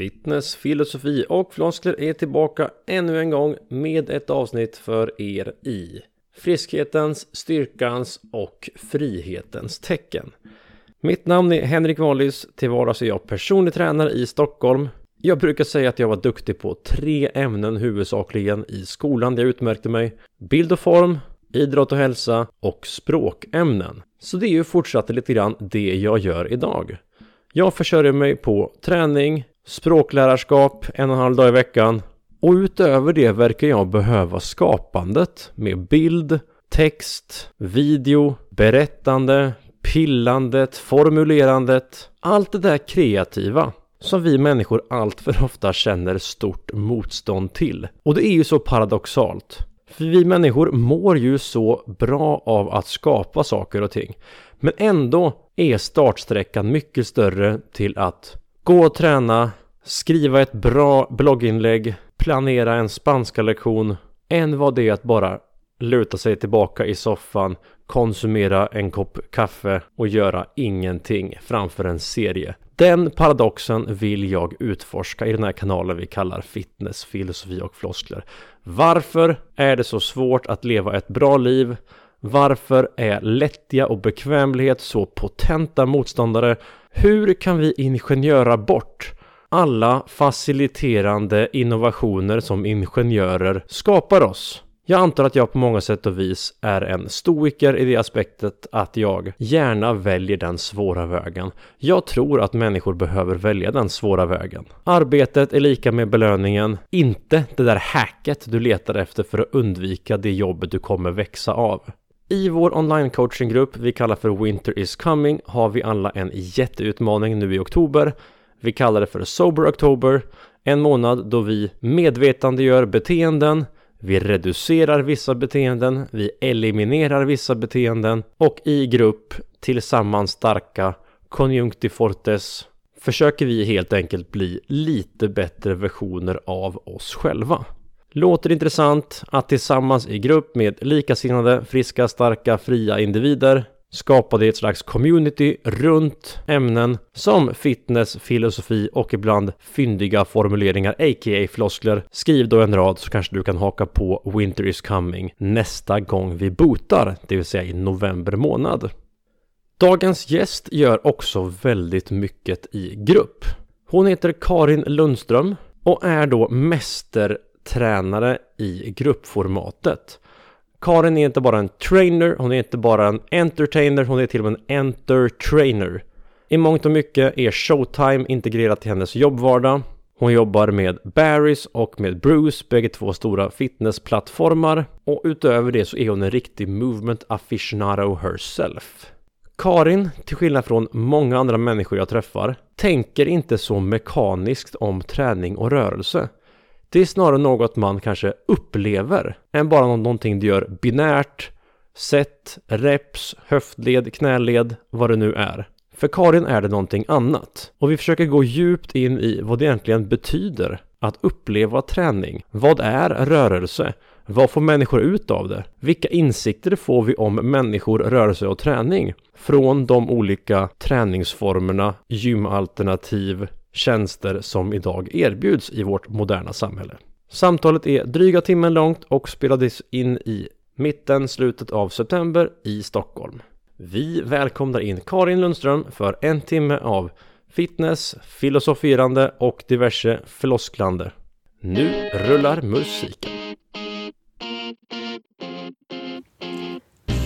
Fitness, filosofi och floskler är tillbaka ännu en gång med ett avsnitt för er i friskhetens, styrkans och frihetens tecken. Mitt namn är Henrik Wallis, till vardags är jag personlig tränare i Stockholm. Jag brukar säga att jag var duktig på tre ämnen huvudsakligen i skolan där jag utmärkte mig. Bild och form, idrott och hälsa och språkämnen. Så det är ju fortsatt lite grann det jag gör idag. Jag försörjer mig på träning, språklärarskap en och en halv dag i veckan och utöver det verkar jag behöva skapandet med bild, text, video, berättande, pillandet, formulerandet, allt det där kreativa som vi människor allt för ofta känner stort motstånd till. Och det är ju så paradoxalt. För vi människor mår ju så bra av att skapa saker och ting. Men ändå är startsträckan mycket större till att gå och träna, skriva ett bra blogginlägg, planera en spanska lektion än vad det är att bara luta sig tillbaka i soffan, konsumera en kopp kaffe och göra ingenting framför en serie. Den paradoxen vill jag utforska i den här kanalen vi kallar fitness, filosofi och floskler. Varför är det så svårt att leva ett bra liv? Varför är lättja och bekvämlighet så potenta motståndare? Hur kan vi ingenjöra bort alla faciliterande innovationer som ingenjörer skapar oss? Jag antar att jag på många sätt och vis är en stoiker i det aspektet att jag gärna väljer den svåra vägen. Jag tror att människor behöver välja den svåra vägen. Arbetet är lika med belöningen, inte det där hacket du letar efter för att undvika det jobbet du kommer växa av. I vår online coachinggrupp vi kallar för Winter is coming har vi alla en jätteutmaning nu i oktober. Vi kallar det för Sober October, en månad då vi medvetandegör beteenden, vi reducerar vissa beteenden, vi eliminerar vissa beteenden och i grupp tillsammans starka konjunktifortes försöker vi helt enkelt bli lite bättre versioner av oss själva. Låter intressant att tillsammans i grupp med likasinnade, friska, starka, fria individer skapade ett slags community runt ämnen som fitness, filosofi och ibland fyndiga formuleringar, a.k.a. floskler. Skriv då en rad så kanske du kan haka på Winter is coming nästa gång vi botar, det vill säga i november månad. Dagens gäst gör också väldigt mycket i grupp. Hon heter Karin Lundström och är då mästertränare i gruppformatet. Karin är inte bara en trainer, hon är inte bara en entertainer, hon är till och med en entertrainer. I mångt och mycket är Showtime integrerat i hennes jobbvardag. Hon jobbar med Barry's och med Bruce, bägge två stora fitnessplattformar. Och utöver det så är hon en riktig movement aficionado herself. Karin, till skillnad från många andra människor jag träffar, tänker inte så mekaniskt om träning och rörelse. Det är snarare något man kanske upplever än bara någonting du gör binärt, set, reps, höftled, knäled, vad det nu är. För Karin är det någonting annat. Och vi försöker gå djupt in i vad det egentligen betyder att uppleva träning. Vad är rörelse? Vad får människor ut av det? Vilka insikter får vi om människor, rörelse och träning? Från de olika träningsformerna, gymalternativ, tjänster som idag erbjuds i vårt moderna samhälle. Samtalet är dryga timmen långt och spelades in i mitten, slutet av september i Stockholm. Vi välkomnar in Karin Lundström för en timme av fitness, filosoferande och diverse flosklande. Nu rullar musiken.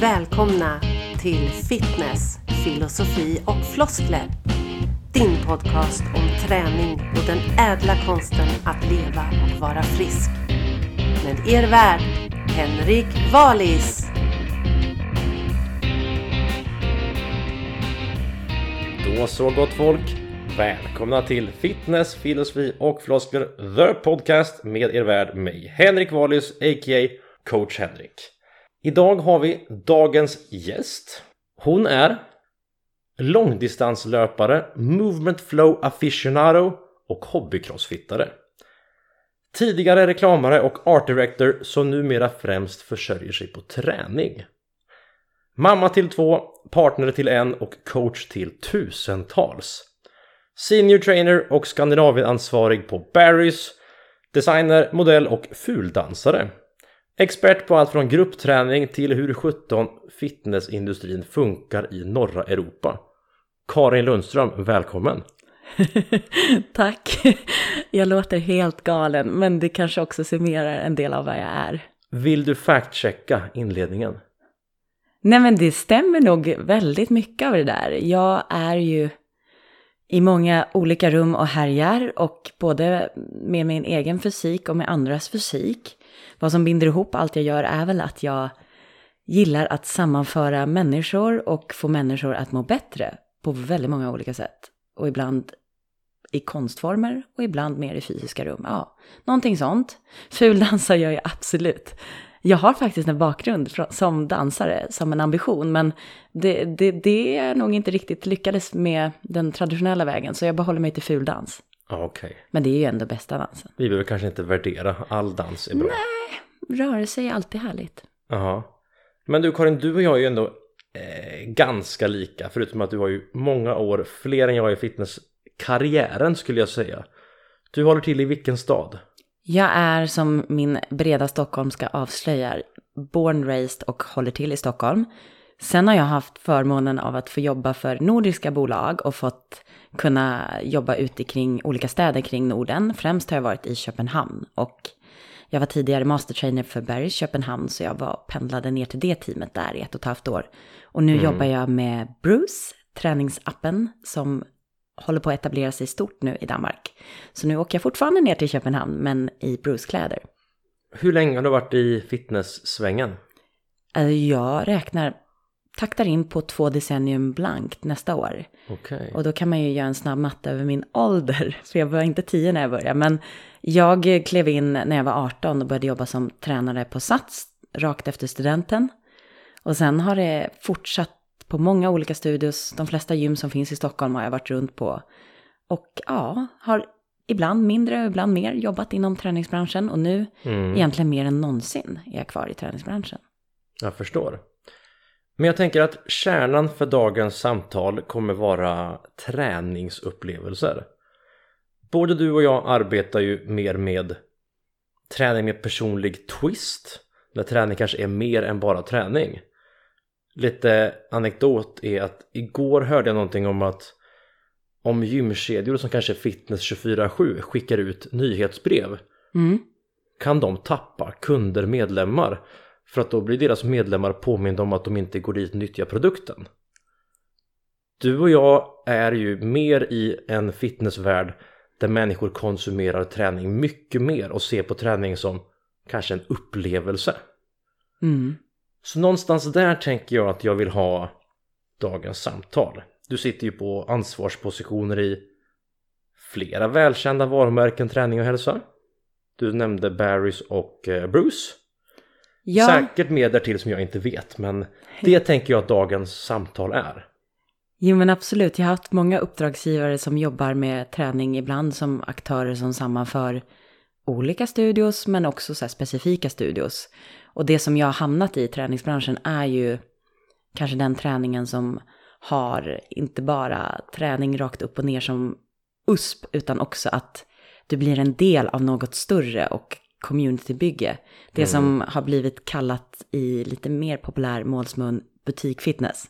Välkomna till fitness, filosofi och floskler din podcast om träning och den ädla konsten att leva och vara frisk. Med er värd, Henrik Valis. Då så gott folk. Välkomna till Fitness, Filosofi och Floskler The Podcast med er värd mig Henrik Valis a.k.a. Coach Henrik. Idag har vi dagens gäst. Hon är långdistanslöpare, movement flow aficionado och hobbycrossfittare. Tidigare reklamare och art director som numera främst försörjer sig på träning. Mamma till två, partner till en och coach till tusentals. Senior trainer och Skandinavienansvarig på Barry's. Designer, modell och fuldansare. Expert på allt från gruppträning till hur 17 fitnessindustrin funkar i norra Europa. Karin Lundström, välkommen! Tack! Jag låter helt galen, men det kanske också summerar en del av vad jag är. Vill du fact-checka inledningen? Nej men det stämmer nog väldigt mycket av det där. Jag är ju i många olika rum och härjar och både med min egen fysik och med andras fysik. Vad som binder ihop allt jag gör är väl att jag gillar att sammanföra människor och få människor att må bättre på väldigt många olika sätt. Och ibland i konstformer och ibland mer i fysiska rum. Ja, någonting sånt. Fuldansar gör jag absolut. Jag har faktiskt en bakgrund som dansare, som en ambition, men det, det, det är nog inte riktigt lyckades med den traditionella vägen, så jag behåller mig till fuldans. Okay. Men det är ju ändå bästa dansen. Vi behöver kanske inte värdera, all dans är bra. Nej, rörelse är alltid härligt. Jaha. Men du Karin, du och jag är ju ändå eh, ganska lika, förutom att du har ju många år fler än jag i fitnesskarriären skulle jag säga. Du håller till i vilken stad? Jag är som min breda stockholmska avslöjar born, raised och håller till i Stockholm. Sen har jag haft förmånen av att få jobba för nordiska bolag och fått kunna jobba ute kring olika städer kring Norden. Främst har jag varit i Köpenhamn och jag var tidigare mastertrainer för Barry's Köpenhamn så jag var, pendlade ner till det teamet där i ett och ett halvt år. Och nu mm. jobbar jag med Bruce, träningsappen som håller på att etablera sig stort nu i Danmark. Så nu åker jag fortfarande ner till Köpenhamn, men i Bruce-kläder. Hur länge har du varit i fitnesssvängen? Alltså, jag räknar, taktar in på två decennium blankt nästa år. Okay. Och då kan man ju göra en snabb matte över min ålder, för jag var inte tio när jag började. Men jag klev in när jag var 18 och började jobba som tränare på Sats, rakt efter studenten. Och sen har det fortsatt på många olika studios. De flesta gym som finns i Stockholm har jag varit runt på. Och ja, har ibland mindre och ibland mer jobbat inom träningsbranschen. Och nu mm. egentligen mer än någonsin är jag kvar i träningsbranschen. Jag förstår. Men jag tänker att kärnan för dagens samtal kommer vara träningsupplevelser. Både du och jag arbetar ju mer med träning med personlig twist. Där träning kanske är mer än bara träning lite anekdot är att igår hörde jag någonting om att om gymkedjor som kanske Fitness 24-7 skickar ut nyhetsbrev mm. kan de tappa kunder, medlemmar för att då blir deras medlemmar påminda om att de inte går dit och nyttjar produkten. Du och jag är ju mer i en fitnessvärld där människor konsumerar träning mycket mer och ser på träning som kanske en upplevelse. Mm. Så någonstans där tänker jag att jag vill ha dagens samtal. Du sitter ju på ansvarspositioner i flera välkända varumärken träning och hälsa. Du nämnde Barrys och eh, Bruce. Ja. Säkert mer därtill som jag inte vet men det tänker jag att dagens samtal är. Jo men absolut, jag har haft många uppdragsgivare som jobbar med träning ibland som aktörer som sammanför olika studios men också så specifika studios. Och det som jag har hamnat i träningsbranschen är ju kanske den träningen som har inte bara träning rakt upp och ner som USP, utan också att du blir en del av något större och communitybygge. Det mm. som har blivit kallat i lite mer populär målsmun butikfitness.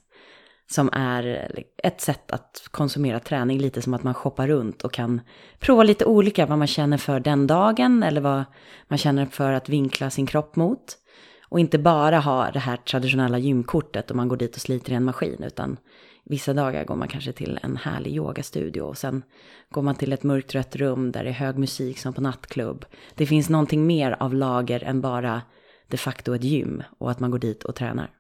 Som är ett sätt att konsumera träning, lite som att man shoppar runt och kan prova lite olika vad man känner för den dagen eller vad man känner för att vinkla sin kropp mot. Och inte bara ha det här traditionella gymkortet och man går dit och sliter i en maskin, utan vissa dagar går man kanske till en härlig yogastudio och sen går man till ett mörkt rött rum där det är hög musik som på nattklubb. Det finns någonting mer av lager än bara de facto ett gym och att man går dit och tränar.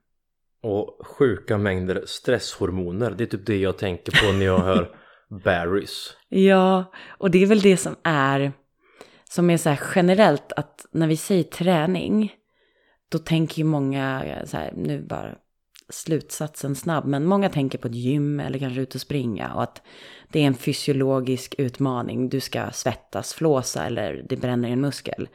Och sjuka mängder stresshormoner, det är typ det jag tänker på när jag hör Barrys. Ja, och det är väl det som är, som är så här generellt att när vi säger träning då tänker ju många, så här, nu bara slutsatsen snabb, men många tänker på ett gym eller kanske ut och springa och att det är en fysiologisk utmaning. Du ska svettas, flåsa eller det bränner i en muskel.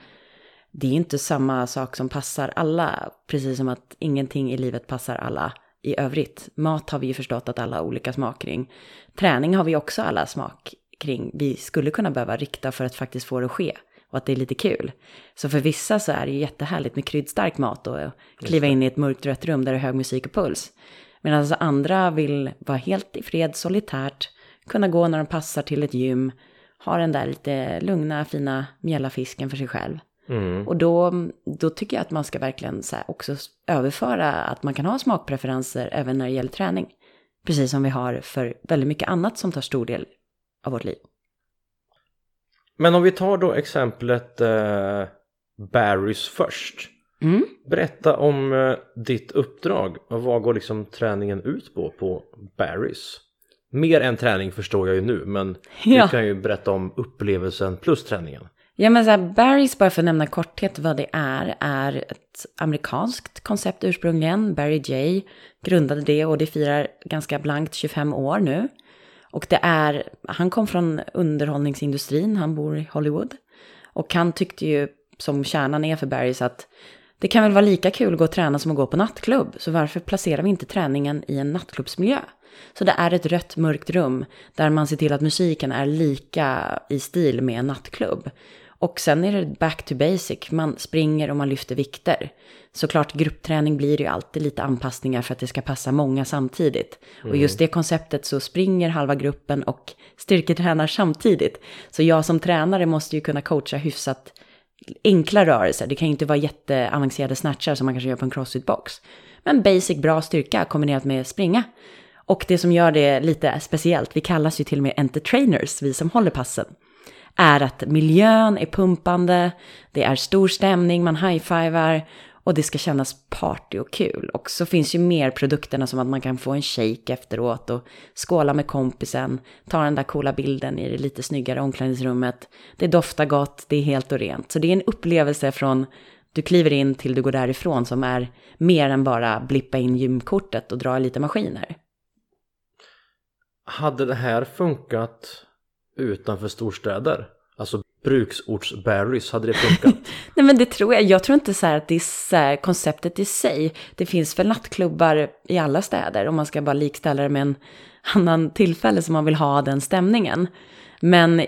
Det är inte samma sak som passar alla, precis som att ingenting i livet passar alla i övrigt. Mat har vi ju förstått att alla har olika smak kring. Träning har vi också alla smak kring vi skulle kunna behöva rikta för att faktiskt få det att ske. Och att det är lite kul. Så för vissa så är det ju jättehärligt med kryddstark mat och kliva in i ett mörkt rött rum där det är hög musik och puls. Medan alltså andra vill vara helt i fred, solitärt, kunna gå när de passar till ett gym, ha den där lite lugna, fina mjällafisken för sig själv. Mm. Och då, då tycker jag att man ska verkligen så också överföra att man kan ha smakpreferenser även när det gäller träning. Precis som vi har för väldigt mycket annat som tar stor del av vårt liv. Men om vi tar då exemplet eh, Barrys först. Mm. Berätta om eh, ditt uppdrag och vad går liksom träningen ut på på Barrys? Mer än träning förstår jag ju nu men Ja. du kan ju berätta om upplevelsen plus träningen. Ja men så här, Barry's, bara för att nämna korthet vad det är, är ett amerikanskt koncept ursprungligen. Barry J grundade det och det firar ganska blankt 25 år nu. Och det är, han kom från underhållningsindustrin, han bor i Hollywood. Och han tyckte ju, som kärnan är för Barry's, att det kan väl vara lika kul att gå och träna som att gå på nattklubb. Så varför placerar vi inte träningen i en nattklubbsmiljö? Så det är ett rött mörkt rum där man ser till att musiken är lika i stil med en nattklubb. Och sen är det back to basic, man springer och man lyfter vikter. Såklart gruppträning blir ju alltid lite anpassningar för att det ska passa många samtidigt. Och just det konceptet så springer halva gruppen och styrketränar samtidigt. Så jag som tränare måste ju kunna coacha hyfsat enkla rörelser. Det kan ju inte vara jätteavancerade snatchar som man kanske gör på en crossfit-box. Men basic bra styrka kombinerat med springa. Och det som gör det lite speciellt, vi kallas ju till och med entertainers, vi som håller passen, är att miljön är pumpande, det är stor stämning, man high-fivar och det ska kännas party och kul. Och så finns ju mer produkterna som att man kan få en shake efteråt och skåla med kompisen, ta den där coola bilden i det lite snyggare omklädningsrummet. Det doftar gott, det är helt och rent. Så det är en upplevelse från du kliver in till du går därifrån som är mer än bara blippa in gymkortet och dra lite maskiner. Hade det här funkat utanför storstäder? Alltså bruksortsberries, hade det funkat? Nej men det tror jag. Jag tror inte så här att det är så här konceptet i sig. Det finns väl nattklubbar i alla städer om man ska bara likställa det med en annan tillfälle som man vill ha den stämningen. Men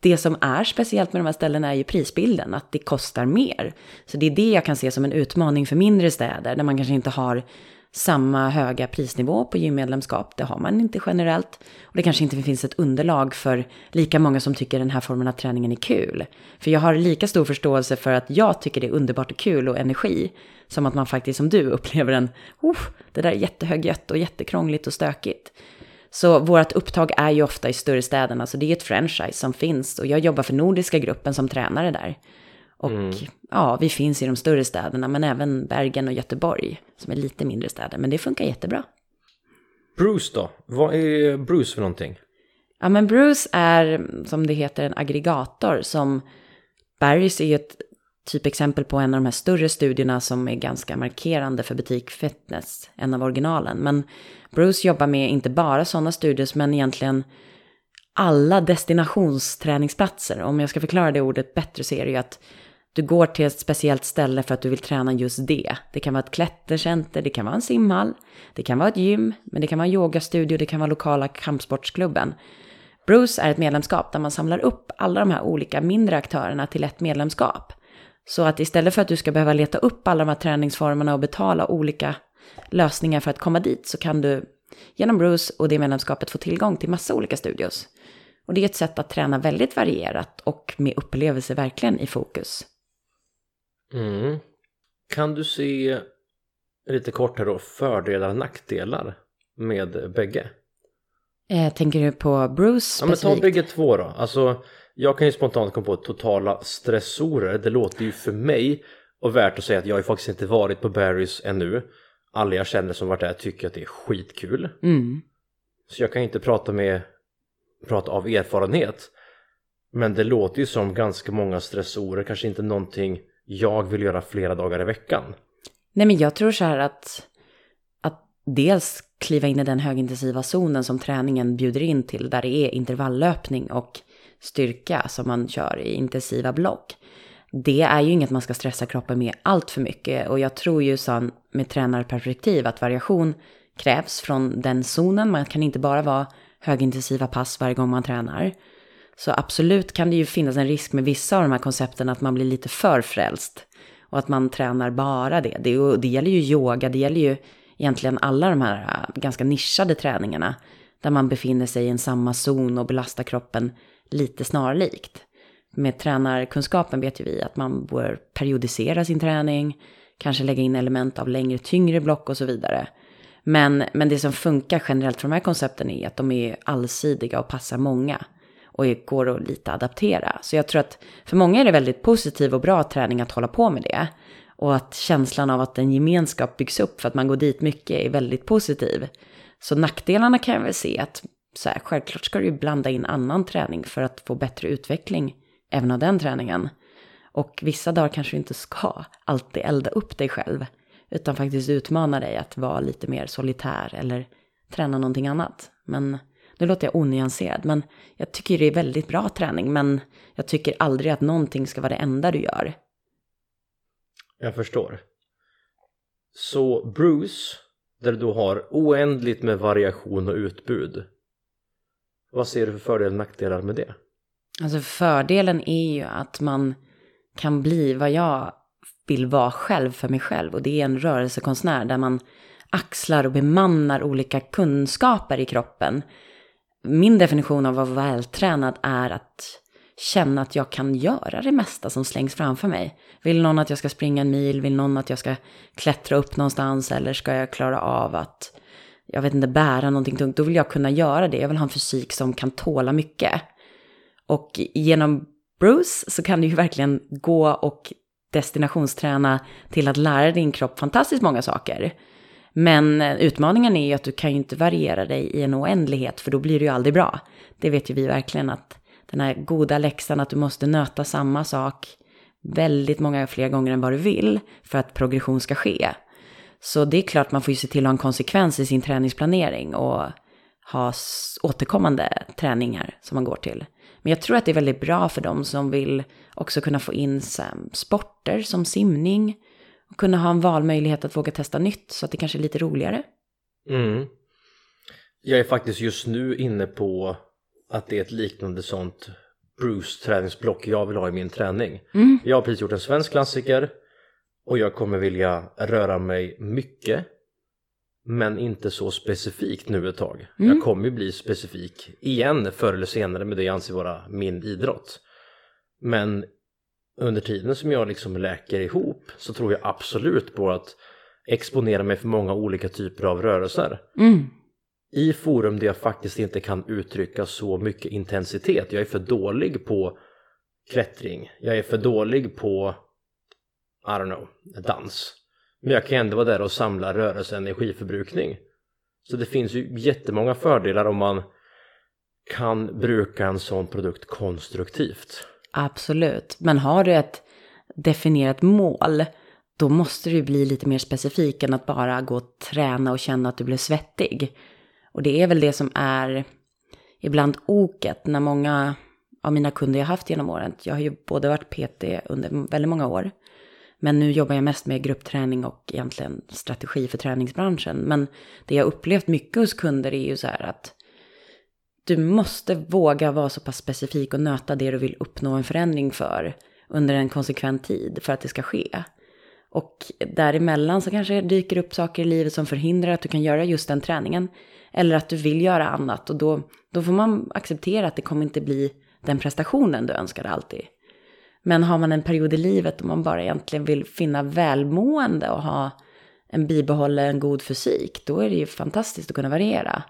det som är speciellt med de här ställena är ju prisbilden, att det kostar mer. Så det är det jag kan se som en utmaning för mindre städer, där man kanske inte har samma höga prisnivå på gymmedlemskap. Det har man inte generellt. Och det kanske inte finns ett underlag för lika många som tycker den här formen av träningen är kul. För jag har lika stor förståelse för att jag tycker det är underbart och kul och energi. Som att man faktiskt som du upplever en, oh, det där är jättehögljutt och jättekrångligt och stökigt. Så vårt upptag är ju ofta i större städerna, så det är ett franchise som finns. Och jag jobbar för Nordiska gruppen som tränare där. Och ja, vi finns i de större städerna, men även Bergen och Göteborg, som är lite mindre städer. Men det funkar jättebra. Bruce då? Vad är Bruce för någonting? Ja, men Bruce är, som det heter, en aggregator som Barry's är ju ett typexempel på en av de här större studierna som är ganska markerande för butik fitness, en av originalen. Men Bruce jobbar med inte bara sådana studier, men egentligen alla destinationsträningsplatser. Om jag ska förklara det ordet bättre så är det ju att du går till ett speciellt ställe för att du vill träna just det. Det kan vara ett klättercenter, det kan vara en simhall, det kan vara ett gym, men det kan vara en yogastudio, det kan vara lokala kampsportsklubben. Bruce är ett medlemskap där man samlar upp alla de här olika mindre aktörerna till ett medlemskap. Så att istället för att du ska behöva leta upp alla de här träningsformerna och betala olika lösningar för att komma dit så kan du genom Bruce och det medlemskapet få tillgång till massa olika studios. Och det är ett sätt att träna väldigt varierat och med upplevelse verkligen i fokus. Mm. Kan du se lite kort här då fördelar och nackdelar med bägge? Eh, tänker du på Bruce Ja men ta specifikt? bägge två då. Alltså jag kan ju spontant komma på totala stressorer. Det låter ju för mig och värt att säga att jag har ju faktiskt inte varit på Barry's ännu. Alla jag känner som varit där tycker att det är skitkul. Mm. Så jag kan inte prata med prata av erfarenhet. Men det låter ju som ganska många stressorer, kanske inte någonting jag vill göra flera dagar i veckan. Nej men jag tror så här att, att dels kliva in i den högintensiva zonen som träningen bjuder in till, där det är intervalllöpning och styrka som man kör i intensiva block. Det är ju inget man ska stressa kroppen med allt för mycket och jag tror ju så med tränarperspektiv att variation krävs från den zonen. Man kan inte bara vara högintensiva pass varje gång man tränar. Så absolut kan det ju finnas en risk med vissa av de här koncepten att man blir lite för frälst. Och att man tränar bara det. Det, det gäller ju yoga, det gäller ju egentligen alla de här äh, ganska nischade träningarna. Där man befinner sig i en samma zon och belastar kroppen lite snarlikt. Med tränarkunskapen vet ju vi att man bör periodisera sin träning, kanske lägga in element av längre, tyngre block och så vidare. Men, men det som funkar generellt för de här koncepten är att de är allsidiga och passar många. Och går att lite adaptera. Så jag tror att för många är det väldigt positiv och bra träning att hålla på med det. Och att känslan av att en gemenskap byggs upp för att man går dit mycket är väldigt positiv. Så nackdelarna kan jag väl se att så här, självklart ska du ju blanda in annan träning för att få bättre utveckling även av den träningen. Och vissa dagar kanske du inte ska alltid elda upp dig själv. Utan faktiskt utmana dig att vara lite mer solitär eller träna någonting annat. Men nu låter jag onyanserad, men jag tycker det är väldigt bra träning. Men jag tycker aldrig att någonting ska vara det enda du gör. Jag förstår. Så Bruce, där du har oändligt med variation och utbud. Vad ser du för fördelar och nackdelar med det? Alltså fördelen är ju att man kan bli vad jag vill vara själv för mig själv. Och det är en rörelsekonstnär där man axlar och bemannar olika kunskaper i kroppen. Min definition av att vara vältränad är att känna att jag kan göra det mesta som slängs framför mig. Vill någon att jag ska springa en mil? Vill någon att jag ska klättra upp någonstans? Eller ska jag klara av att, jag vet inte, bära någonting tungt? Då vill jag kunna göra det. Jag vill ha en fysik som kan tåla mycket. Och genom Bruce så kan du ju verkligen gå och destinationsträna till att lära din kropp fantastiskt många saker. Men eh, utmaningen är ju att du kan ju inte variera dig i en oändlighet för då blir det ju aldrig bra. Det vet ju vi verkligen att den här goda läxan att du måste nöta samma sak väldigt många fler gånger än vad du vill för att progression ska ske. Så det är klart man får ju se till att ha en konsekvens i sin träningsplanering och ha återkommande träningar som man går till. Men jag tror att det är väldigt bra för dem som vill också kunna få in sporter som simning. Och kunna ha en valmöjlighet att våga testa nytt så att det kanske är lite roligare. Mm. Jag är faktiskt just nu inne på att det är ett liknande sånt Bruce träningsblock jag vill ha i min träning. Mm. Jag har precis gjort en svensk klassiker och jag kommer vilja röra mig mycket men inte så specifikt nu ett tag. Mm. Jag kommer ju bli specifik igen förr eller senare med det jag anser vara min idrott. Men under tiden som jag liksom läker ihop så tror jag absolut på att exponera mig för många olika typer av rörelser. Mm. I forum där jag faktiskt inte kan uttrycka så mycket intensitet. Jag är för dålig på klättring. Jag är för dålig på, I don't know, dans. Men jag kan ändå vara där och samla rörelse energiförbrukning. Så det finns ju jättemånga fördelar om man kan bruka en sån produkt konstruktivt. Absolut, men har du ett definierat mål då måste du bli lite mer specifik än att bara gå och träna och känna att du blir svettig. Och det är väl det som är ibland oket när många av mina kunder jag haft genom åren, jag har ju både varit PT under väldigt många år men nu jobbar jag mest med gruppträning och egentligen strategi för träningsbranschen. Men det jag upplevt mycket hos kunder är ju så här att du måste våga vara så pass specifik och nöta det du vill uppnå en förändring för under en konsekvent tid för att det ska ske. Och däremellan så kanske det dyker upp saker i livet som förhindrar att du kan göra just den träningen. Eller att du vill göra annat och då, då får man acceptera att det kommer inte bli den prestationen du önskade alltid. Men har man en period i livet då man bara egentligen vill finna välmående och ha en bibehållen god fysik, då är det ju fantastiskt att kunna variera.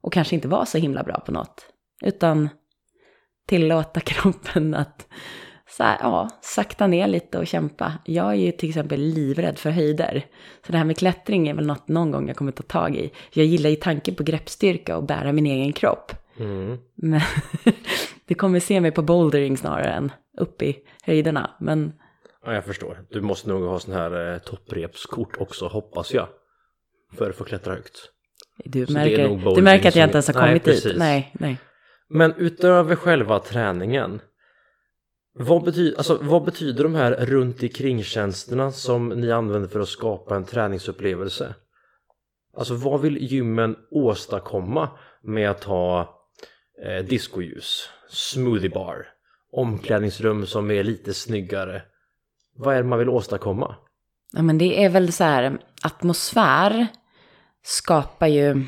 Och kanske inte vara så himla bra på något, utan tillåta kroppen att så här, ja, sakta ner lite och kämpa. Jag är ju till exempel livrädd för höjder. Så det här med klättring är väl något någon gång jag kommer ta tag i. Jag gillar ju tanken på greppstyrka och bära min egen kropp. Mm. Men vi kommer se mig på bouldering snarare än upp i höjderna. Men... Ja, jag förstår. Du måste nog ha sån här eh, topprepskort också, hoppas jag. För att få klättra högt. Du märker, du märker att jag inte ens har kommit nej, dit. Nej, nej. Men utöver själva träningen. Vad betyder, alltså, vad betyder de här runt omkring tjänsterna som ni använder för att skapa en träningsupplevelse? Alltså vad vill gymmen åstadkomma med att ha eh, discoljus, smoothie bar, omklädningsrum som är lite snyggare. Vad är det man vill åstadkomma? Ja, men det är väl så här, atmosfär skapar ju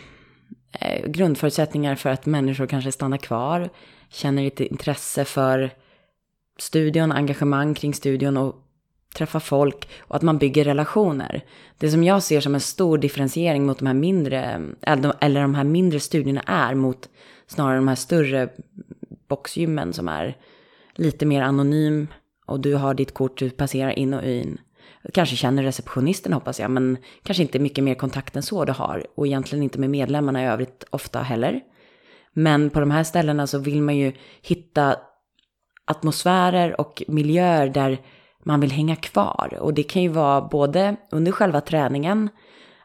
eh, grundförutsättningar för att människor kanske stannar kvar, känner lite intresse för studion, engagemang kring studion och träffa folk och att man bygger relationer. Det som jag ser som en stor differentiering mot de här mindre, eh, eller de här mindre studierna är mot snarare de här större boxgymmen som är lite mer anonym och du har ditt kort, du passerar in och in. Kanske känner receptionisten hoppas jag, men kanske inte mycket mer kontakt än så du har. Och egentligen inte med medlemmarna i övrigt ofta heller. Men på de här ställena så vill man ju hitta atmosfärer och miljöer där man vill hänga kvar. Och det kan ju vara både under själva träningen,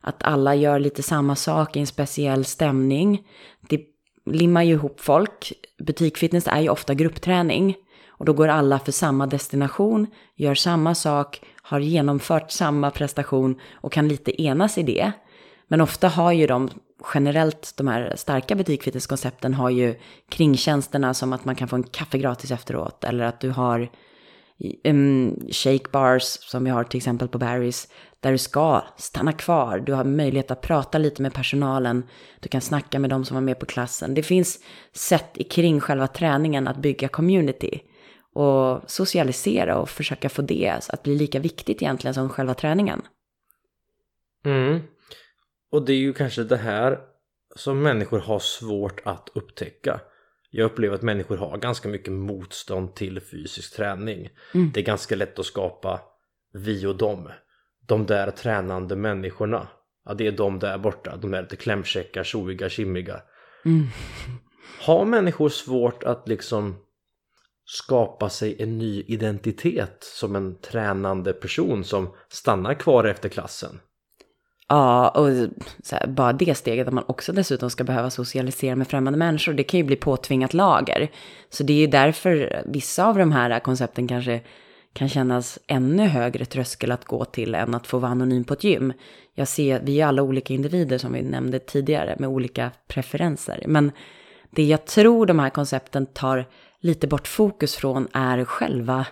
att alla gör lite samma sak i en speciell stämning. Det limmar ju ihop folk. Butikfitness är ju ofta gruppträning. Och då går alla för samma destination, gör samma sak, har genomfört samma prestation och kan lite enas i det. Men ofta har ju de generellt, de här starka butikfitnesskoncepten har ju kringtjänsterna som att man kan få en kaffe gratis efteråt eller att du har um, shake bars som vi har till exempel på Barry's där du ska stanna kvar. Du har möjlighet att prata lite med personalen. Du kan snacka med de som var med på klassen. Det finns sätt kring själva träningen att bygga community och socialisera och försöka få det att bli lika viktigt egentligen som själva träningen. Mm. Och det är ju kanske det här som människor har svårt att upptäcka. Jag upplever att människor har ganska mycket motstånd till fysisk träning. Mm. Det är ganska lätt att skapa vi och dem. De där tränande människorna. Ja, det är de där borta. De är lite klämkäcka, tjoiga, kimmiga. Mm. Har människor svårt att liksom skapa sig en ny identitet som en tränande person som stannar kvar efter klassen? Ja, och här, bara det steget att man också dessutom ska behöva socialisera med främmande människor, det kan ju bli påtvingat lager. Så det är ju därför vissa av de här koncepten kanske kan kännas ännu högre tröskel att gå till än att få vara anonym på ett gym. Jag ser, vi är alla olika individer som vi nämnde tidigare med olika preferenser. Men det jag tror de här koncepten tar lite bort fokus från är själva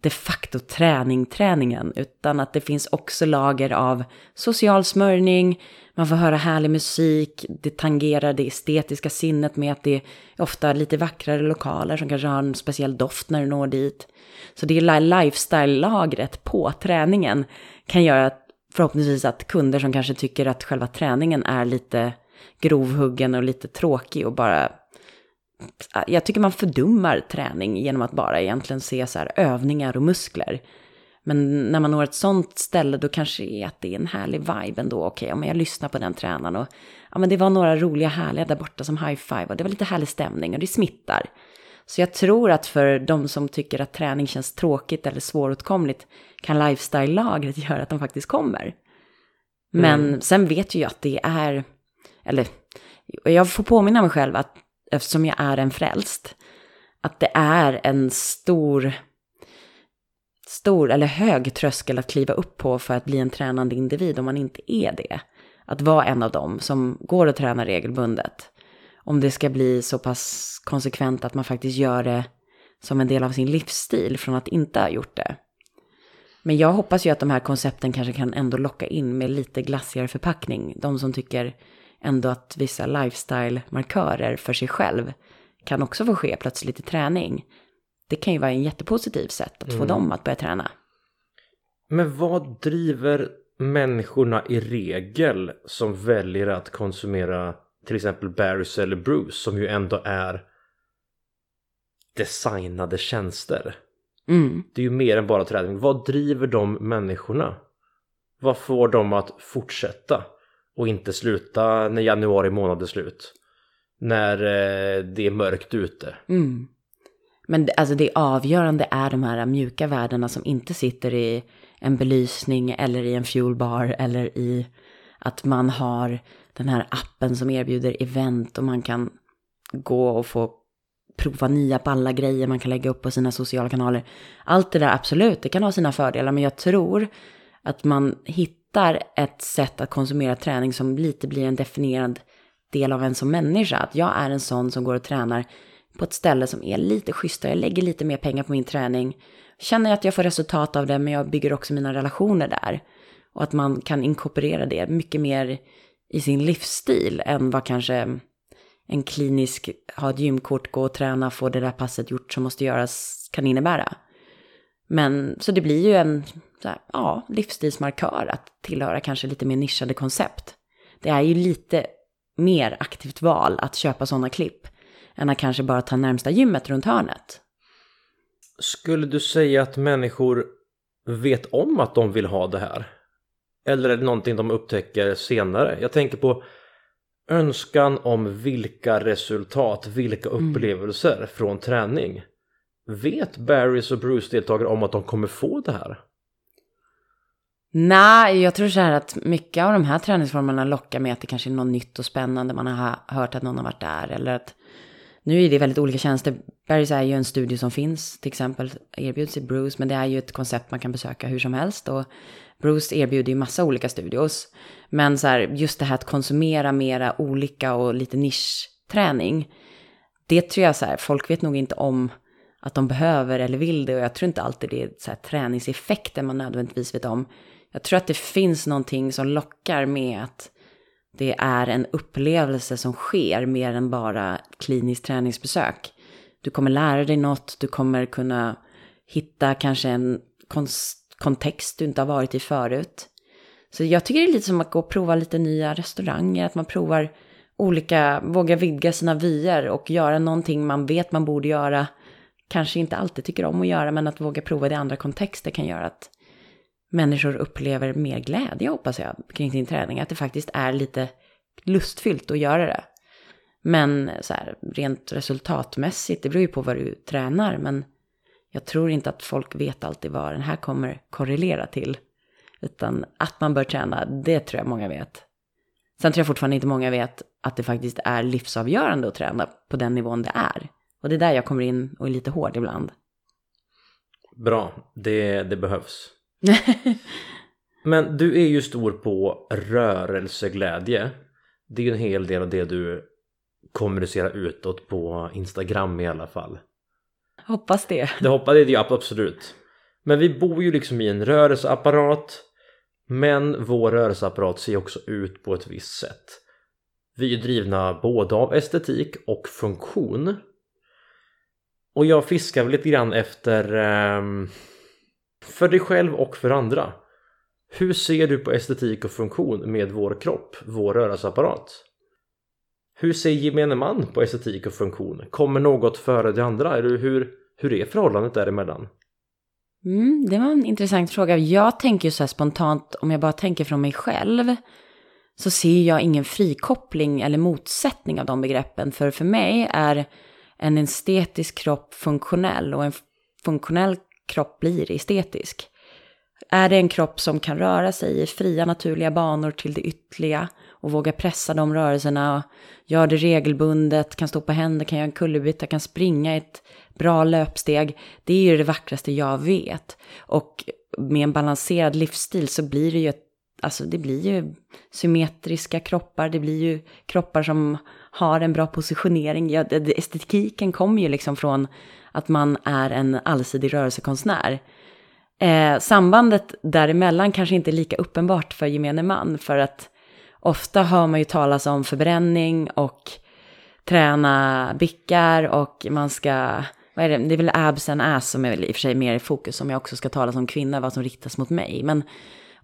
de facto träning, träningen, utan att det finns också lager av social smörjning, man får höra härlig musik, det tangerar det estetiska sinnet med att det är ofta lite vackrare lokaler som kanske har en speciell doft när du når dit. Så det är lifestyle-lagret på träningen kan göra att förhoppningsvis att kunder som kanske tycker att själva träningen är lite grovhuggen och lite tråkig och bara jag tycker man fördummar träning genom att bara egentligen se så här övningar och muskler. Men när man når ett sånt ställe då kanske det är att det är en härlig vibe ändå. Okej, okay, ja, jag lyssnar på den tränaren och ja, men det var några roliga härliga där borta som high-five och det var lite härlig stämning och det smittar. Så jag tror att för de som tycker att träning känns tråkigt eller svåråtkomligt kan lifestyle-lagret göra att de faktiskt kommer. Men mm. sen vet ju jag att det är, eller jag får påminna mig själv att eftersom jag är en frälst, att det är en stor, stor eller hög tröskel att kliva upp på för att bli en tränande individ om man inte är det. Att vara en av dem som går och tränar regelbundet. Om det ska bli så pass konsekvent att man faktiskt gör det som en del av sin livsstil från att inte ha gjort det. Men jag hoppas ju att de här koncepten kanske kan ändå locka in med lite glassigare förpackning. De som tycker ändå att vissa lifestyle-markörer för sig själv kan också få ske plötsligt i träning. Det kan ju vara en jättepositiv sätt att få mm. dem att börja träna. Men vad driver människorna i regel som väljer att konsumera till exempel Barry's eller Bruce som ju ändå är designade tjänster? Mm. Det är ju mer än bara träning. Vad driver de människorna? Vad får dem att fortsätta? Och inte sluta när januari månad är slut. När eh, det är mörkt ute. Mm. Men alltså det avgörande är de här mjuka värdena som inte sitter i en belysning eller i en fuelbar eller i att man har den här appen som erbjuder event och man kan gå och få prova nya balla grejer man kan lägga upp på sina sociala kanaler. Allt det där absolut, det kan ha sina fördelar men jag tror att man hittar hittar ett sätt att konsumera träning som lite blir en definierad del av en som människa. Att jag är en sån som går och tränar på ett ställe som är lite schysstare. Jag lägger lite mer pengar på min träning. Känner att jag får resultat av det, men jag bygger också mina relationer där. Och att man kan inkorporera det mycket mer i sin livsstil än vad kanske en klinisk, ha ett gymkort, gå och träna, få det där passet gjort som måste göras kan innebära. Men så det blir ju en här, ja, livsstilsmarkör att tillhöra kanske lite mer nischade koncept. Det är ju lite mer aktivt val att köpa sådana klipp än att kanske bara ta närmsta gymmet runt hörnet. Skulle du säga att människor vet om att de vill ha det här? Eller är det någonting de upptäcker senare? Jag tänker på önskan om vilka resultat, vilka mm. upplevelser mm. från träning. Vet Barrys och Bruce-deltagare om att de kommer få det här? Nej, jag tror så här att mycket av de här träningsformerna lockar med att det kanske är något nytt och spännande. Man har hört att någon har varit där. Eller att, nu är det väldigt olika tjänster. Barrys är ju en studio som finns, till exempel erbjuds i Bruce. Men det är ju ett koncept man kan besöka hur som helst. Och Bruce erbjuder ju massa olika studios. Men så här, just det här att konsumera mera olika och lite nischträning. Det tror jag så här, folk vet nog inte om att de behöver eller vill det. Och jag tror inte alltid det är så här träningseffekten man nödvändigtvis vet om. Jag tror att det finns någonting som lockar med att det är en upplevelse som sker mer än bara kliniskt träningsbesök. Du kommer lära dig något, du kommer kunna hitta kanske en kontext du inte har varit i förut. Så jag tycker det är lite som att gå och prova lite nya restauranger, att man provar olika, våga vidga sina vyer och göra någonting man vet man borde göra, kanske inte alltid tycker om att göra, men att våga prova det i andra kontexter kan göra att människor upplever mer glädje, hoppas jag, kring sin träning. Att det faktiskt är lite lustfyllt att göra det. Men så här, rent resultatmässigt, det beror ju på vad du tränar, men jag tror inte att folk vet alltid vad den här kommer korrelera till. Utan att man bör träna, det tror jag många vet. Sen tror jag fortfarande inte många vet att det faktiskt är livsavgörande att träna på den nivån det är. Och det är där jag kommer in och är lite hård ibland. Bra, det, det behövs. Men du är ju stor på rörelseglädje. Det är ju en hel del av det du kommunicerar utåt på Instagram i alla fall. Hoppas det. Det hoppas det, absolut. Men vi bor ju liksom i en rörelseapparat. Men vår rörelseapparat ser också ut på ett visst sätt. Vi är drivna både av estetik och funktion. Och jag fiskar väl lite grann efter um, för dig själv och för andra. Hur ser du på estetik och funktion med vår kropp, vår rörelseapparat? Hur ser gemene man på estetik och funktion? Kommer något före det andra? Eller hur, hur är förhållandet däremellan? Mm, det var en intressant fråga. Jag tänker ju så här spontant, om jag bara tänker från mig själv, så ser jag ingen frikoppling eller motsättning av de begreppen. För för mig är en estetisk kropp funktionell och en funktionell kropp blir estetisk. Är det en kropp som kan röra sig i fria naturliga banor till det ytterliga och våga pressa de rörelserna, gör det regelbundet, kan stå på händer, kan göra en kullerbytta, kan springa ett bra löpsteg. Det är ju det vackraste jag vet. Och med en balanserad livsstil så blir det ju ett Alltså det blir ju symmetriska kroppar, det blir ju kroppar som har en bra positionering. Ja, estetiken kommer ju liksom från att man är en allsidig rörelsekonstnär. Eh, sambandet däremellan kanske inte är lika uppenbart för gemene man, för att ofta hör man ju talas om förbränning och träna bickar och man ska, vad är det, det är väl abs and ass som är väl i och för sig mer i fokus om jag också ska tala som kvinna, vad som riktas mot mig. Men,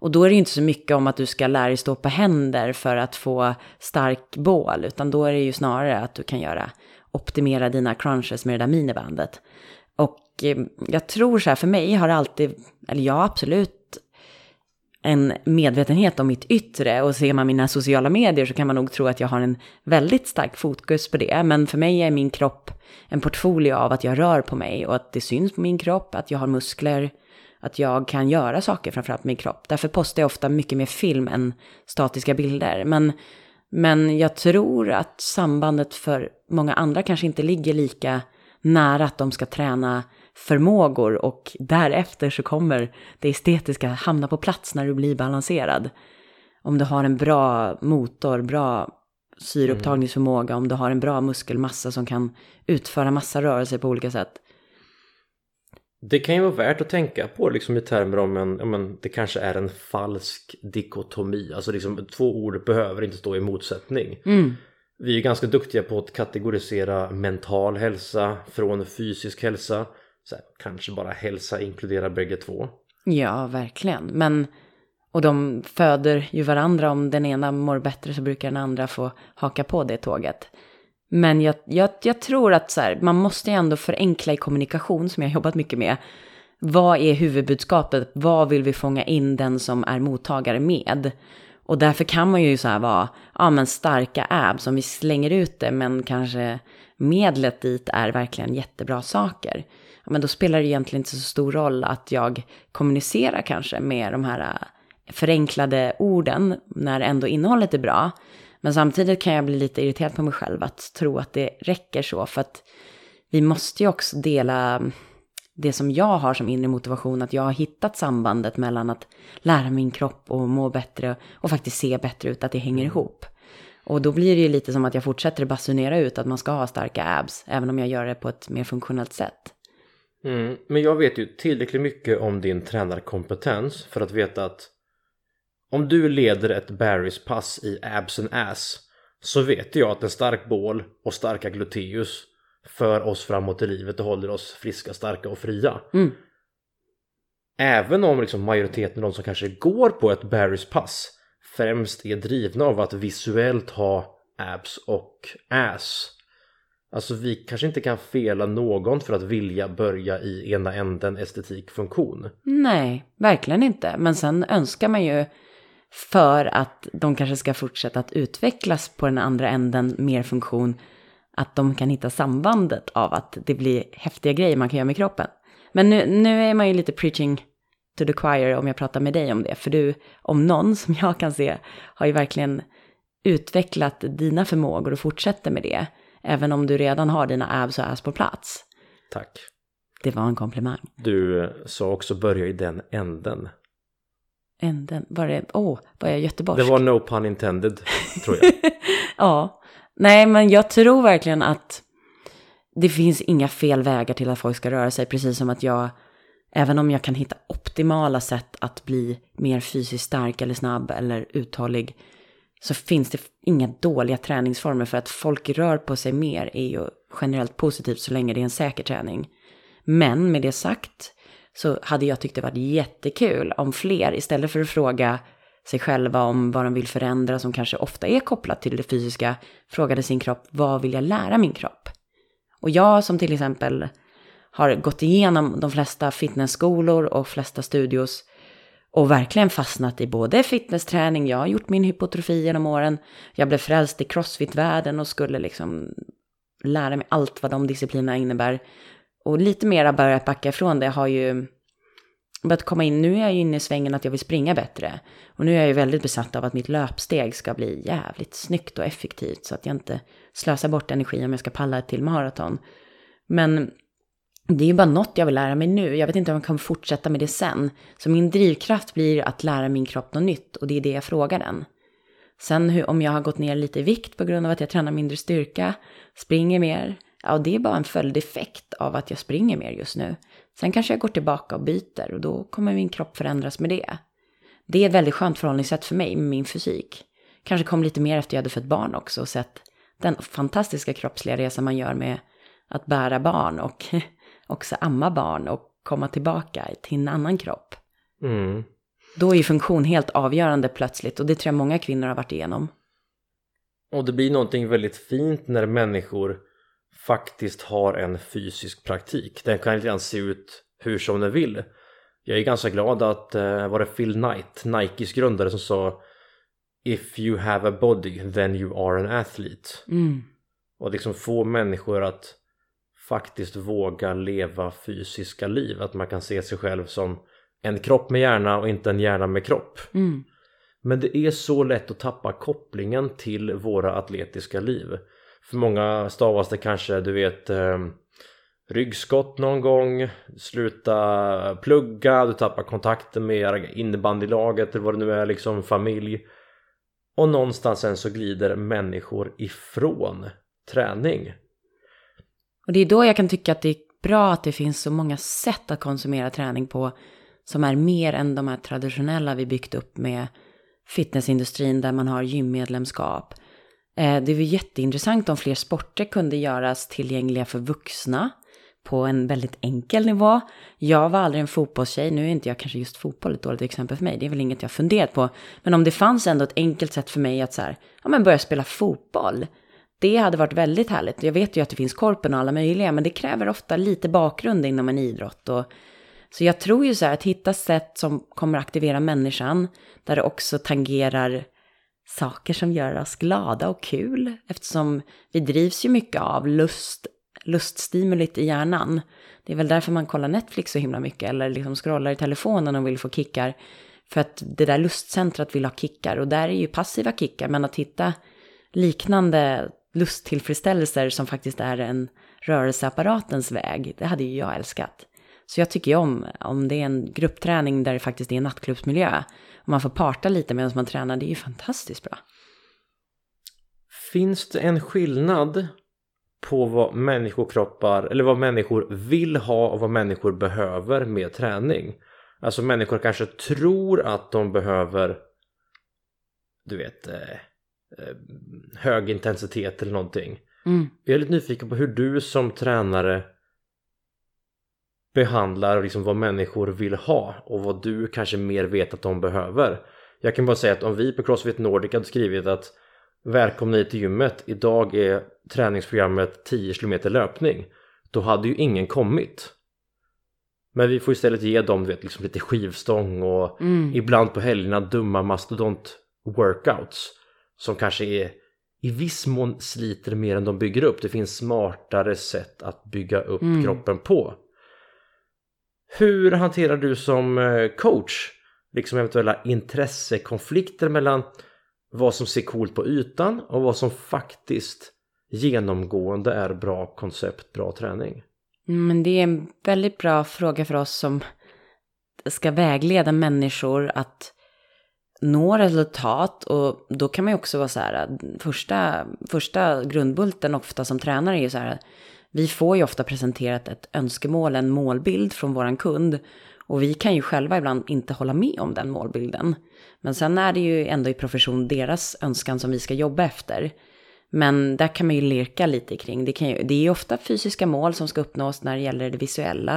och då är det ju inte så mycket om att du ska lära dig stå på händer för att få stark bål, utan då är det ju snarare att du kan göra optimera dina crunches med det där minibandet. Och eh, jag tror så här, för mig har det alltid, eller jag absolut en medvetenhet om mitt yttre och ser man mina sociala medier så kan man nog tro att jag har en väldigt stark fokus på det. Men för mig är min kropp en portfolio av att jag rör på mig och att det syns på min kropp, att jag har muskler, att jag kan göra saker framförallt med min kropp. Därför postar jag ofta mycket mer film än statiska bilder. Men men jag tror att sambandet för många andra kanske inte ligger lika nära att de ska träna förmågor och därefter så kommer det estetiska hamna på plats när du blir balanserad. Om du har en bra motor, bra syreupptagningsförmåga, om du har en bra muskelmassa som kan utföra massa rörelser på olika sätt. Det kan ju vara värt att tänka på liksom i termer om en, ja, men det kanske är en falsk dikotomi. Alltså liksom två ord behöver inte stå i motsättning. Mm. Vi är ganska duktiga på att kategorisera mental hälsa från fysisk hälsa. Så här, kanske bara hälsa inkluderar bägge två. Ja, verkligen. Men, och de föder ju varandra. Om den ena mår bättre så brukar den andra få haka på det tåget. Men jag, jag, jag tror att så här, man måste ju ändå förenkla i kommunikation som jag har jobbat mycket med. Vad är huvudbudskapet? Vad vill vi fånga in den som är mottagare med? Och därför kan man ju så här vara, ja men starka abs om vi slänger ut det men kanske medlet dit är verkligen jättebra saker. Ja, men då spelar det egentligen inte så stor roll att jag kommunicerar kanske med de här äh, förenklade orden när ändå innehållet är bra. Men samtidigt kan jag bli lite irriterad på mig själv att tro att det räcker så. För att vi måste ju också dela det som jag har som inre motivation. Att jag har hittat sambandet mellan att lära min kropp och må bättre och faktiskt se bättre ut. Att det hänger ihop. Och då blir det ju lite som att jag fortsätter basunera ut att man ska ha starka abs. Även om jag gör det på ett mer funktionellt sätt. Mm, men jag vet ju tillräckligt mycket om din tränarkompetens för att veta att om du leder ett Barrys pass i abs and ass så vet jag att en stark bål och starka gluteus för oss framåt i livet och håller oss friska, starka och fria. Mm. Även om liksom majoriteten av de som kanske går på ett Barrys pass främst är drivna av att visuellt ha abs och ass. Alltså vi kanske inte kan fela någon för att vilja börja i ena änden estetik funktion. Nej, verkligen inte. Men sen önskar man ju för att de kanske ska fortsätta att utvecklas på den andra änden mer funktion, att de kan hitta sambandet av att det blir häftiga grejer man kan göra med kroppen. Men nu, nu är man ju lite preaching to the choir om jag pratar med dig om det, för du, om någon som jag kan se, har ju verkligen utvecklat dina förmågor och fortsätter med det, även om du redan har dina abs och ass på plats. Tack. Det var en komplimang. Du sa också börja i den änden. Änden, var det, åh, oh, var jag göteborgsk? Det var no pun intended, tror jag. ja, nej men jag tror verkligen att det finns inga fel vägar till att folk ska röra sig, precis som att jag, även om jag kan hitta optimala sätt att bli mer fysiskt stark eller snabb eller uthållig, så finns det inga dåliga träningsformer för att folk rör på sig mer är ju generellt positivt så länge det är en säker träning. Men med det sagt så hade jag tyckt det varit jättekul om fler, istället för att fråga sig själva om vad de vill förändra, som kanske ofta är kopplat till det fysiska, frågade sin kropp, vad vill jag lära min kropp? Och jag som till exempel har gått igenom de flesta fitnessskolor och flesta studios och verkligen fastnat i både fitnessträning, jag har gjort min hypotrofi genom åren, jag blev frälst i crossfit-världen och skulle liksom lära mig allt vad de disciplinerna innebär. Och lite mera börjat backa ifrån det har ju börjat komma in, nu är jag ju inne i svängen att jag vill springa bättre. Och nu är jag ju väldigt besatt av att mitt löpsteg ska bli jävligt snyggt och effektivt så att jag inte slösar bort energi om jag ska palla ett till maraton. Men det är ju bara något jag vill lära mig nu. Jag vet inte om jag kan fortsätta med det sen. Så min drivkraft blir att lära min kropp något nytt och det är det jag frågar den. Sen hur, om jag har gått ner lite i vikt på grund av att jag tränar mindre styrka, springer mer, ja det är bara en följdeffekt av att jag springer mer just nu. Sen kanske jag går tillbaka och byter och då kommer min kropp förändras med det. Det är ett väldigt skönt förhållningssätt för mig med min fysik. Kanske kom lite mer efter jag hade fött barn också och sett den fantastiska kroppsliga resa man gör med att bära barn och också amma barn och komma tillbaka till en annan kropp. Mm. Då är ju funktion helt avgörande plötsligt och det tror jag många kvinnor har varit igenom. Och det blir någonting väldigt fint när människor faktiskt har en fysisk praktik. Den kan inte se ut hur som den vill. Jag är ganska glad att, eh, var det Phil Knight, Nikes grundare som sa If you have a body then you are an athlete. Mm. Och liksom få människor att faktiskt våga leva fysiska liv. Att man kan se sig själv som en kropp med hjärna och inte en hjärna med kropp. Mm. Men det är så lätt att tappa kopplingen till våra atletiska liv. För många stavas det kanske, du vet ehm, ryggskott någon gång, sluta plugga, du tappar kontakten med innebandylaget eller vad det nu är, liksom familj. och någonstans sen så glider människor ifrån träning. Och det är då jag kan tycka att det är bra att det finns så många sätt att konsumera träning på som är mer än de här traditionella vi byggt upp med fitnessindustrin där man har gymmedlemskap. Eh, det är jätteintressant om fler sporter kunde göras tillgängliga för vuxna på en väldigt enkel nivå. Jag var aldrig en fotbollstjej, nu är inte jag kanske just fotboll ett dåligt exempel för mig, det är väl inget jag funderat på. Men om det fanns ändå ett enkelt sätt för mig att så här, ja men börja spela fotboll. Det hade varit väldigt härligt. Jag vet ju att det finns korpen och alla möjliga, men det kräver ofta lite bakgrund inom en idrott. Och, så jag tror ju så här att hitta sätt som kommer aktivera människan, där det också tangerar saker som gör oss glada och kul. Eftersom vi drivs ju mycket av lust, luststimulit i hjärnan. Det är väl därför man kollar Netflix så himla mycket, eller liksom scrollar i telefonen och vill få kickar. För att det där lustcentrat vill ha kickar, och där är ju passiva kickar, men att hitta liknande lusttillfredsställelser som faktiskt är en rörelseapparatens väg, det hade ju jag älskat. Så jag tycker ju om, om det är en gruppträning där det faktiskt är en nattklubbsmiljö, och man får parta lite medan man tränar, det är ju fantastiskt bra. Finns det en skillnad på vad människokroppar, eller vad människor vill ha och vad människor behöver med träning? Alltså människor kanske tror att de behöver, du vet, eh, eh, hög intensitet eller någonting. Mm. Jag är lite nyfiken på hur du som tränare behandlar liksom vad människor vill ha och vad du kanske mer vet att de behöver. Jag kan bara säga att om vi på Crossfit Nordic hade skrivit att Välkomna hit till gymmet, idag är träningsprogrammet 10 km löpning Då hade ju ingen kommit Men vi får istället ge dem vet, liksom lite skivstång och Mm. ibland på helgerna dumma mastodont workouts Som kanske är i viss mån sliter mer än de bygger upp Det finns smartare sätt att bygga upp Mm. kroppen på hur hanterar du som eh, coach liksom eventuella intressekonflikter mellan vad som ser coolt på ytan och vad som faktiskt genomgående är bra koncept, bra träning? Men det är en väldigt bra fråga för oss som ska vägleda människor att nå resultat och då kan man ju också vara så här, första, första grundbulten ofta som tränare är ju så här, vi får ju ofta presenterat ett önskemål, en målbild från våran kund och vi kan ju själva ibland inte hålla med om den målbilden. Men sen är det ju ändå i profession deras önskan som vi ska jobba efter. Men där kan man ju lirka lite kring. Det, kan ju, det är ju ofta fysiska mål som ska uppnås när det gäller det visuella.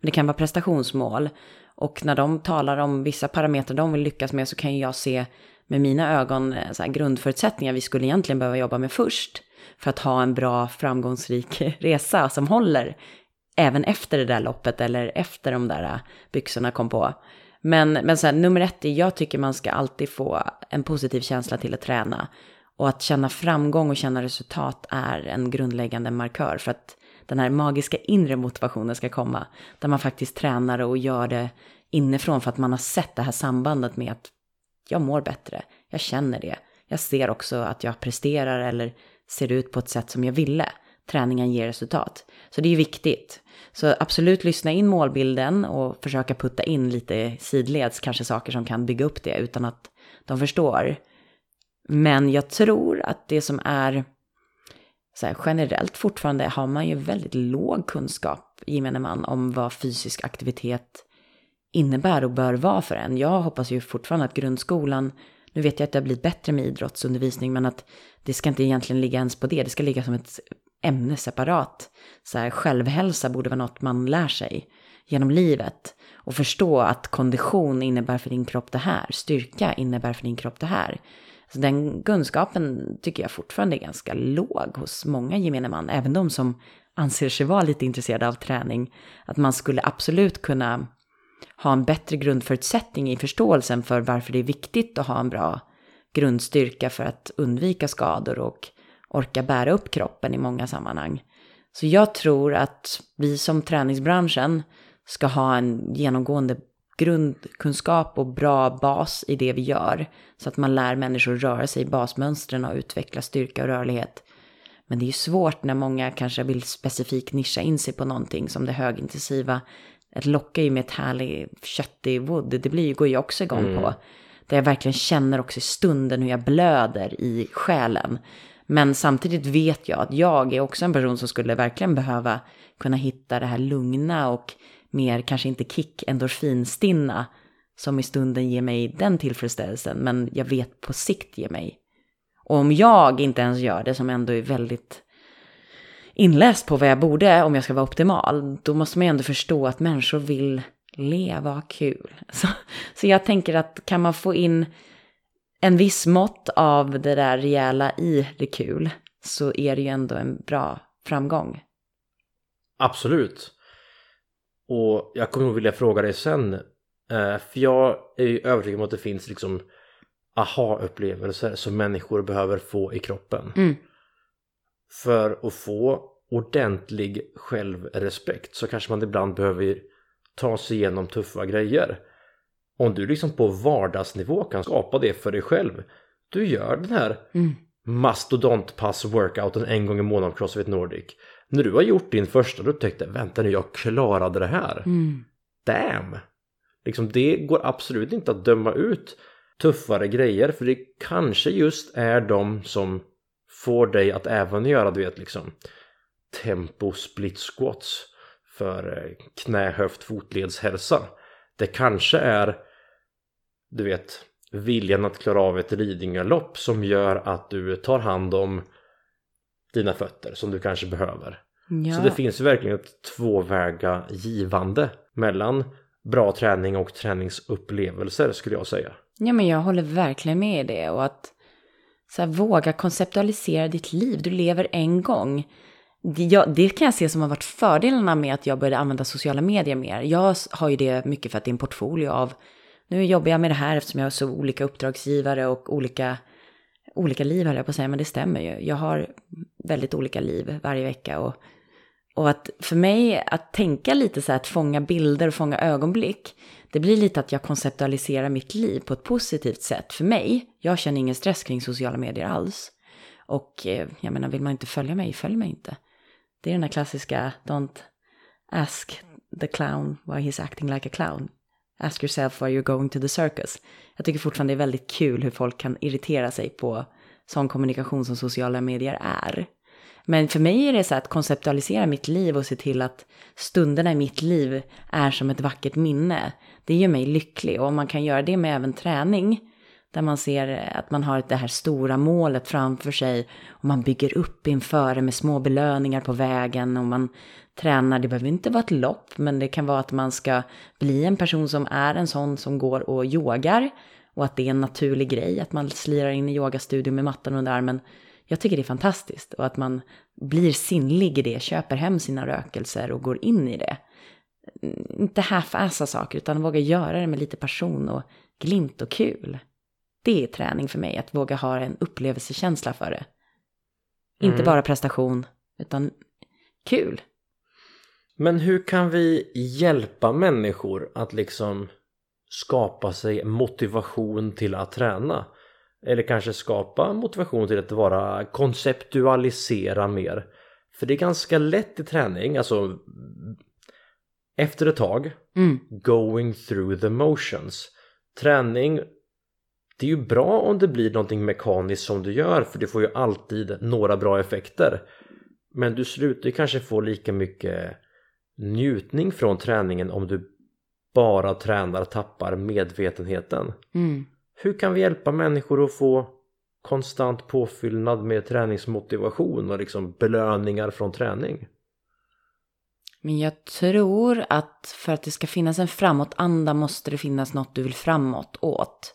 Men det kan vara prestationsmål. Och när de talar om vissa parametrar de vill lyckas med så kan ju jag se med mina ögon eh, så här, grundförutsättningar vi skulle egentligen behöva jobba med först. För att ha en bra framgångsrik resa som håller. Även efter det där loppet eller efter de där äh, byxorna kom på. Men, men så här, nummer ett är, jag tycker man ska alltid få en positiv känsla till att träna. Och att känna framgång och känna resultat är en grundläggande markör för att den här magiska inre motivationen ska komma. Där man faktiskt tränar och gör det inifrån för att man har sett det här sambandet med att jag mår bättre, jag känner det. Jag ser också att jag presterar eller ser ut på ett sätt som jag ville. Träningen ger resultat. Så det är ju viktigt. Så absolut lyssna in målbilden och försöka putta in lite sidleds, kanske saker som kan bygga upp det utan att de förstår. Men jag tror att det som är så här, generellt fortfarande har man ju väldigt låg kunskap, gemene man, om vad fysisk aktivitet innebär och bör vara för en. Jag hoppas ju fortfarande att grundskolan, nu vet jag att det har blivit bättre med idrottsundervisning, men att det ska inte egentligen ligga ens på det, det ska ligga som ett ämne separat. Så här, självhälsa borde vara något man lär sig genom livet. Och förstå att kondition innebär för din kropp det här, styrka innebär för din kropp det här. Så den kunskapen tycker jag fortfarande är ganska låg hos många gemene man, även de som anser sig vara lite intresserade av träning. Att man skulle absolut kunna ha en bättre grundförutsättning i förståelsen för varför det är viktigt att ha en bra grundstyrka för att undvika skador och orka bära upp kroppen i många sammanhang. Så jag tror att vi som träningsbranschen ska ha en genomgående grundkunskap och bra bas i det vi gör. Så att man lär människor röra sig i basmönstren och utveckla styrka och rörlighet. Men det är ju svårt när många kanske vill specifikt nischa in sig på någonting som det högintensiva. Ett lockar ju med ett härligt köttig wood, det blir ju, går ju också igång Mm. på där jag verkligen känner också i stunden hur jag blöder i själen. Men samtidigt vet jag att jag är också en person som skulle verkligen behöva kunna hitta det här lugna och mer kanske inte kick endorfinstinna som i stunden ger mig den tillfredsställelsen men jag vet på sikt ger mig. Och om jag inte ens gör det som ändå är väldigt inläst på vad jag borde om jag ska vara optimal, då måste man ju ändå förstå att människor vill leva och ha kul. Så, så jag tänker att kan man få in en viss mått av det där rejäla i det kul så är det ju ändå en bra framgång. Absolut. Och jag kommer nog vilja fråga dig sen. Eh, för jag är ju övertygad om att det finns liksom aha-upplevelser som människor behöver få i kroppen. Mm. För att få ordentlig självrespekt så kanske man ibland behöver ta sig igenom tuffa grejer. Om du liksom på vardagsnivå kan skapa det för dig själv. Du gör den här Mm. mastodontpass-workouten en gång i månaden på Crossfit Nordic. När du har gjort din första du upptäckte vänta nu jag klarade det här. Mm. Damn! Liksom det går absolut inte att döma ut tuffare grejer för det kanske just är de som får dig att även göra du vet liksom tempo split squats för eh, knä, höft, fotledshälsa. Det kanske är du vet viljan att klara av ett Lidingölopp som gör att du tar hand om dina fötter som du kanske behöver. Ja. Så det finns verkligen ett tvåväga givande mellan bra träning och träningsupplevelser skulle jag säga. ja, men jag håller verkligen med i det. Och att så här, våga konceptualisera ditt liv. Du lever en gång. Det, det kan jag se som har varit fördelarna med att jag började använda sociala medier mer. Jag har ju det mycket för att det är en portfolio av nu jobbar jag med det här eftersom jag har så olika uppdragsgivare och olika, olika liv höll jag på att säga, men det stämmer ju. Jag har väldigt olika liv varje vecka och, och att för mig att tänka lite så här att fånga bilder och fånga ögonblick, det blir lite att jag konceptualiserar mitt liv på ett positivt sätt för mig. Jag känner ingen stress kring sociala medier alls. Och eh, jag menar, vill man inte följa mig, följ mig inte. Det är den här klassiska, don't ask the clown why he's acting like a clown. Ask yourself why you're going to the circus. Jag tycker fortfarande det är väldigt kul hur folk kan irritera sig på sån kommunikation som sociala medier är. Men för mig är det så att konceptualisera mitt liv och se till att stunderna i mitt liv är som ett vackert minne. Det gör mig lycklig och om man kan göra det med även träning, där man ser att man har det här stora målet framför sig och man bygger upp inför det med små belöningar på vägen och man tränar. Det behöver inte vara ett lopp, men det kan vara att man ska bli en person som är en sån som går och yogar och att det är en naturlig grej att man slirar in i yogastudion med mattan under armen. Jag tycker det är fantastiskt och att man blir sinnlig i det, köper hem sina rökelser och går in i det. Inte half-assa saker utan våga göra det med lite passion och glimt och kul. Det är träning för mig, att våga ha en upplevelsekänsla för det. Inte Mm. bara prestation, utan kul. Men hur kan vi hjälpa människor att liksom skapa sig motivation till att träna? Eller kanske skapa motivation till att vara konceptualisera mer. För det är ganska lätt i träning, alltså efter ett tag, Mm. going through the motions. Träning, det är ju bra om det blir någonting mekaniskt som du gör för du får ju alltid några bra effekter. Men du slutar ju kanske få lika mycket njutning från träningen om du bara tränar tappar medvetenheten. Mm. Hur kan vi hjälpa människor att få konstant påfyllnad med träningsmotivation och liksom belöningar från träning? Men jag tror att för att det ska finnas en framåtanda måste det finnas något du vill framåt åt.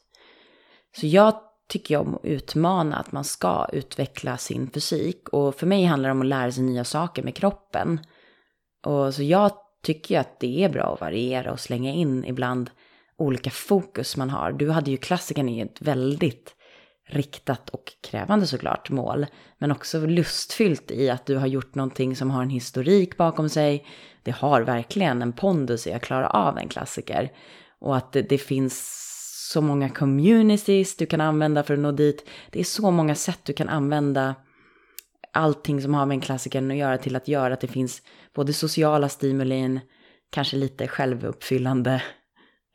Så jag tycker om att utmana att man ska utveckla sin fysik. Och för mig handlar det om att lära sig nya saker med kroppen. Och så jag tycker ju att det är bra att variera och slänga in ibland olika fokus man har. Du hade ju klassikern i ett väldigt riktat och krävande såklart mål. Men också lustfyllt i att du har gjort någonting som har en historik bakom sig. Det har verkligen en pondus i att klara av en klassiker. Och att det, det finns så många communities du kan använda för att nå dit. Det är så många sätt du kan använda allting som har med en klassiker att göra till att göra att det finns både sociala stimulin, kanske lite självuppfyllande,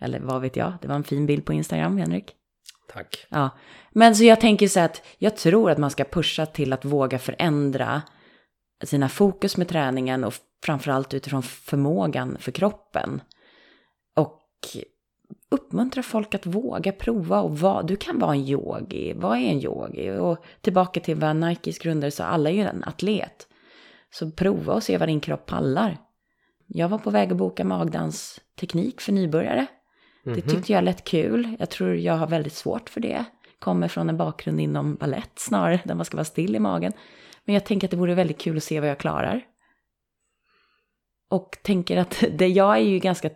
eller vad vet jag, det var en fin bild på Instagram, Henrik. Tack. Ja, men så jag tänker så att jag tror att man ska pusha till att våga förändra sina fokus med träningen och framförallt utifrån förmågan för kroppen. Och uppmuntra folk att våga prova och vara, du kan vara en yogi, vad är en yogi? Och tillbaka till vad Nikes grundare sa, alla är ju en atlet. Så prova och se vad din kropp pallar. Jag var på väg att boka magdansteknik för nybörjare. Det tyckte jag lät kul. Jag tror jag har väldigt svårt för det. Kommer från en bakgrund inom ballett snarare, där man ska vara still i magen. Men jag tänker att det vore väldigt kul att se vad jag klarar. Och tänker att det, jag är ju ganska,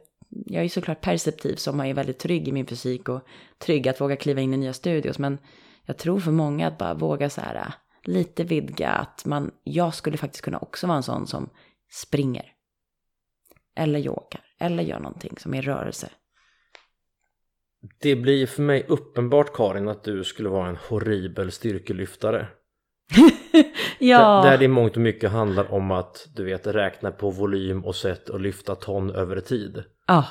jag är såklart perceptiv som är väldigt trygg i min fysik och trygg att våga kliva in i nya studios. Men jag tror för många att bara våga så här äh, lite vidga att man, jag skulle faktiskt kunna också vara en sån som springer. Eller yogar, eller gör någonting som är rörelse. Det blir för mig uppenbart Karin att du skulle vara en horribel styrkelyftare ja. Där det i mångt och mycket handlar om att du vet räkna på volym och sätt och lyfta ton över tid. Ja.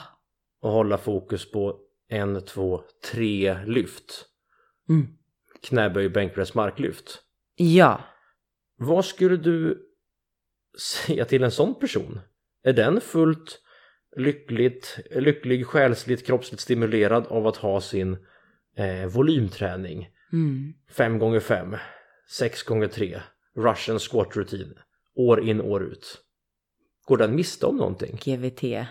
Och hålla fokus på en, två, tre lyft. Mm. Knäböj, bänkpress, marklyft. Ja. Vad skulle du säga till en sån person? Är den fullt lyckligt, lycklig, själsligt, kroppsligt stimulerad av att ha sin eh, volymträning? Mm. 5 gånger 5 6 gånger 3 Russian squat rutin år in år ut. Går den miste om någonting? GVT. German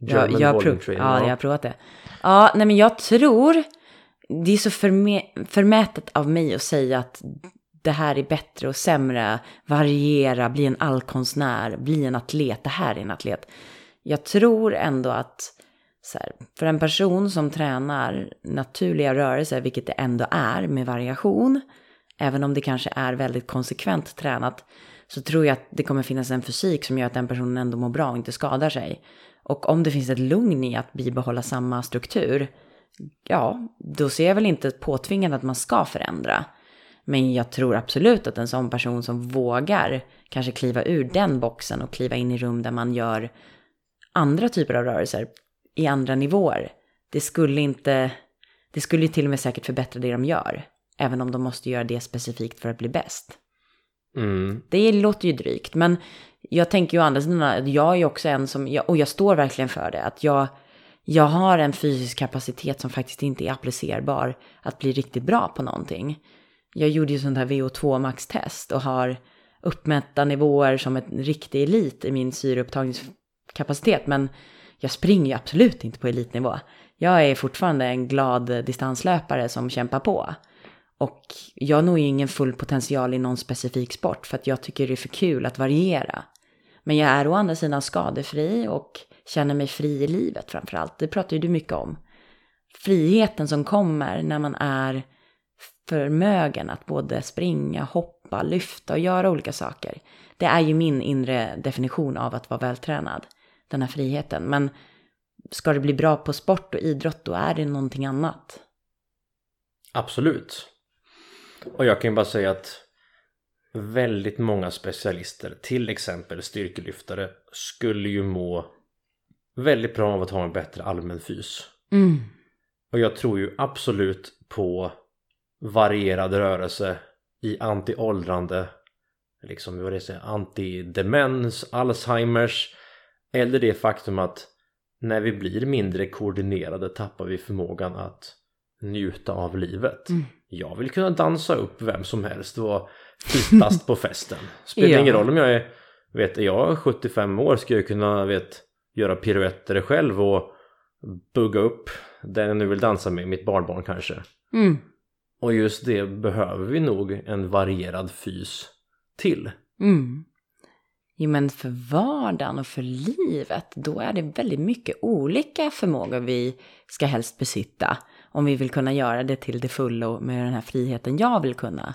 Jag, jag, prov, training, ja, ja. jag har provat det. Ja, nej men jag tror, det är så förme, förmätet av mig att säga att det här är bättre och sämre, variera, bli en allkonstnär, bli en atlet, det här är en atlet. Jag tror ändå att här, för en person som tränar naturliga rörelser, vilket det ändå är med variation, även om det kanske är väldigt konsekvent tränat, så tror jag att det kommer finnas en fysik som gör att den personen ändå mår bra och inte skadar sig. Och om det finns ett lugn i att bibehålla samma struktur, ja, då ser jag väl inte påtvingat att man ska förändra. Men jag tror absolut att en sån person som vågar kanske kliva ur den boxen och kliva in i rum där man gör andra typer av rörelser i andra nivåer, det skulle inte, det skulle ju till och med säkert förbättra det de gör. Även om de måste göra det specifikt för att bli bäst. Mm. Det låter ju drygt, men jag tänker ju å andra sidan att jag är också en som, och jag står verkligen för det, att jag, jag har en fysisk kapacitet som faktiskt inte är applicerbar att bli riktigt bra på någonting. Jag gjorde ju sånt här VO2 max-test och har uppmätta nivåer som en riktig elit i min syreupptagningskapacitet, men jag springer ju absolut inte på elitnivå. Jag är fortfarande en glad distanslöpare som kämpar på. Och jag når ju ingen full potential i någon specifik sport för att jag tycker det är för kul att variera. Men jag är å andra sidan skadefri och känner mig fri i livet framförallt. Det pratar ju du mycket om. Friheten som kommer när man är förmögen att både springa, hoppa, lyfta och göra olika saker. Det är ju min inre definition av att vara vältränad. Den här friheten. Men ska det bli bra på sport och idrott då är det någonting annat. Absolut. Och jag kan ju bara säga att väldigt många specialister, till exempel styrkelyftare, skulle ju må väldigt bra av att ha en bättre allmän fys. Mm. Och jag tror ju absolut på varierad rörelse i anti-åldrande, liksom vad det säger, anti-demens, Alzheimers eller det faktum att när vi blir mindre koordinerade tappar vi förmågan att njuta av livet. Mm. Jag vill kunna dansa upp vem som helst och vara fitast på festen. Spelar Ja. ingen roll om jag är, vet, är jag 75 år ska jag kunna, vet, göra piruetter själv och bugga upp den jag nu vill dansa med, mitt barnbarn kanske. Mm. Och just det behöver vi nog en varierad fys till. Mm. Jo men för vardagen och för livet, då är det väldigt mycket olika förmågor vi ska helst besitta. Om vi vill kunna göra det till det fullo med den här friheten jag vill kunna.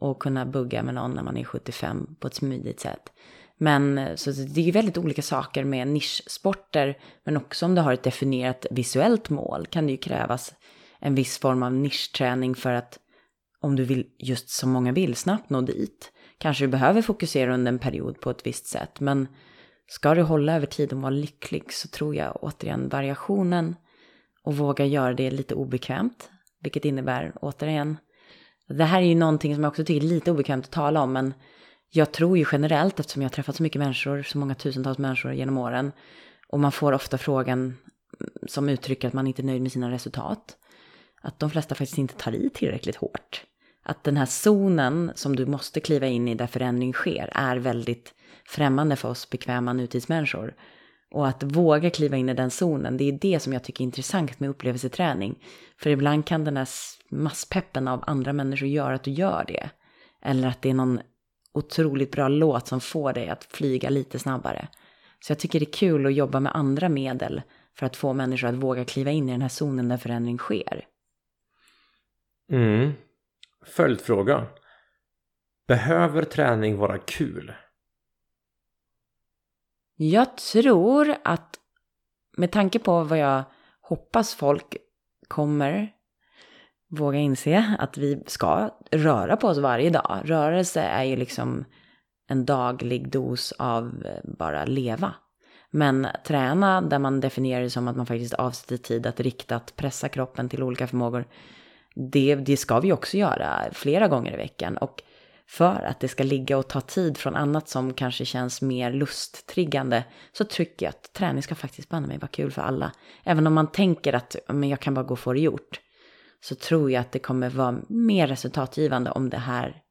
Och kunna bugga med någon när man är 75 på ett smidigt sätt. Men eh, så det är ju väldigt olika saker med nischsporter. Men också om du har ett definierat visuellt mål kan det ju krävas en viss form av nischträning för att om du vill, just som många vill, snabbt nå dit. Kanske du behöver fokusera under en period på ett visst sätt. Men ska du hålla över tid och vara lycklig så tror jag återigen variationen och våga göra det lite obekvämt. Vilket innebär, återigen, det här är ju någonting som jag också tycker är lite obekvämt att tala om, men jag tror ju generellt, eftersom jag har träffat så mycket människor, så många tusentals människor genom åren, och man får ofta frågan mm, som uttrycker att man inte är nöjd med sina resultat, att de flesta faktiskt inte tar i tillräckligt hårt. Att den här zonen som du måste kliva in i där förändring sker är väldigt främmande för oss bekväma nutidsmänniskor. Och att våga kliva in i den zonen, det är det som jag tycker är intressant med upplevelseträning. För ibland kan den här masspeppen av andra människor göra att du gör det. Eller att det är någon otroligt bra låt som får dig att flyga lite snabbare. Så jag tycker det är kul att jobba med andra medel för att få människor att våga kliva in i den här zonen där förändring sker. Mm. Följdfråga. Behöver träning vara kul? Jag tror att med tanke på vad jag hoppas folk kommer våga inse att vi ska röra på oss varje dag. Rörelse är ju liksom en daglig dos av eh, bara leva. Men träna där man definierar det som att man faktiskt avsätter tid att riktat pressa kroppen till olika förmågor. Det, det ska vi också göra flera gånger i veckan. Och för att det ska ligga och ta tid från annat som kanske känns mer lusttriggande så tycker jag att träning ska faktiskt banne mig vara kul för alla. Även om man tänker att men jag kan bara gå och få det gjort så tror jag att det kommer vara mer resultatgivande om det här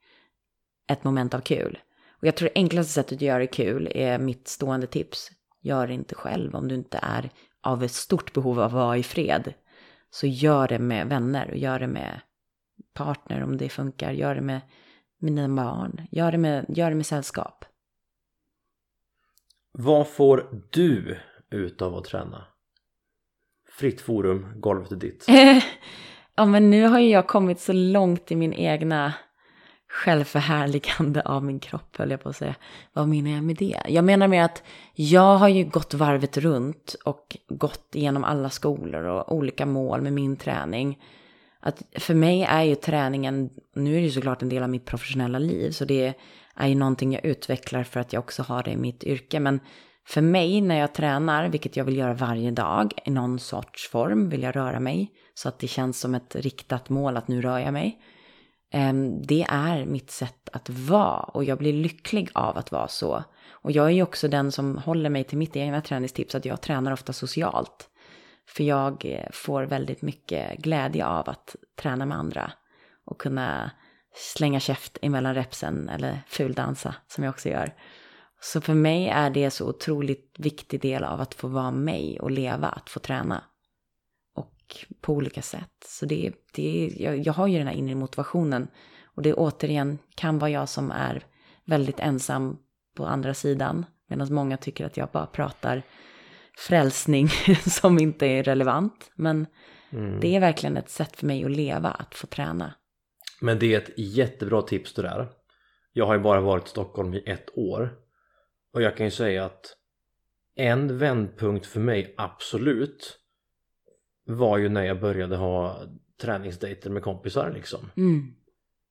är ett moment av kul. Och jag tror det enklaste sättet att göra det kul är mitt stående tips. Gör det inte själv om du inte är av ett stort behov av att vara i fred. Så gör det med vänner och gör det med partner om det funkar. Gör det med, med dina barn. Gör det med, gör det med sällskap. Vad får du ut av att träna? Fritt forum, golvet är ditt. ja men nu har ju jag kommit så långt i min egna självförhärligande av min kropp höll jag på att säga. Vad menar jag med det? Jag menar med att jag har ju gått varvet runt och gått igenom alla skolor och olika mål med min träning. Att för mig är ju träningen, nu är det ju såklart en del av mitt professionella liv, så det är ju någonting jag utvecklar för att jag också har det i mitt yrke. Men för mig när jag tränar, vilket jag vill göra varje dag, i någon sorts form vill jag röra mig. Så att det känns som ett riktat mål att nu rör jag mig. Ehm, det är mitt sätt att vara och jag blir lycklig av att vara så. Och jag är ju också den som håller mig till mitt egna träningstips att jag tränar ofta socialt. För jag eh, får väldigt mycket glädje av att träna med andra och kunna slänga käft emellan repsen eller fuldansa som jag också gör. Så för mig är det så otroligt viktig del av att få vara mig och leva, att få träna. Och på olika sätt. Så det, det, jag, jag har ju den här inre motivationen. Och det återigen kan vara jag som är väldigt ensam på andra sidan. Medan många tycker att jag bara pratar frälsning som inte är relevant. Men mm. det är verkligen ett sätt för mig att leva, att få träna. Men det är ett jättebra tips det där. Jag har ju bara varit i Stockholm i ett år. Och jag kan ju säga att en vändpunkt för mig absolut var ju när jag började ha träningsdejter med kompisar liksom. Mm.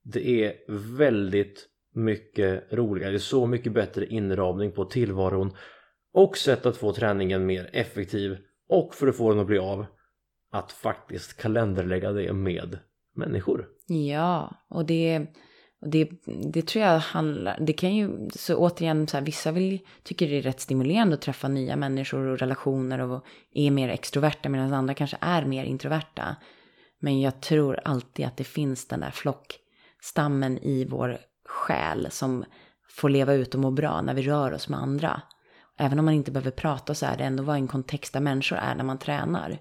Det är väldigt mycket roligare, det är så mycket bättre inramning på tillvaron och sätt att få träningen mer effektiv och för att få den att bli av att faktiskt kalenderlägga det med människor. Ja, och det, och det, det tror jag handlar, det kan ju, så återigen, så här, vissa vill, tycker det är rätt stimulerande att träffa nya människor och relationer och är mer extroverta medan andra kanske är mer introverta. Men jag tror alltid att det finns den där flockstammen i vår själ som får leva ut och må bra när vi rör oss med andra. Även om man inte behöver prata så är det ändå vad en kontext där människor är när man tränar.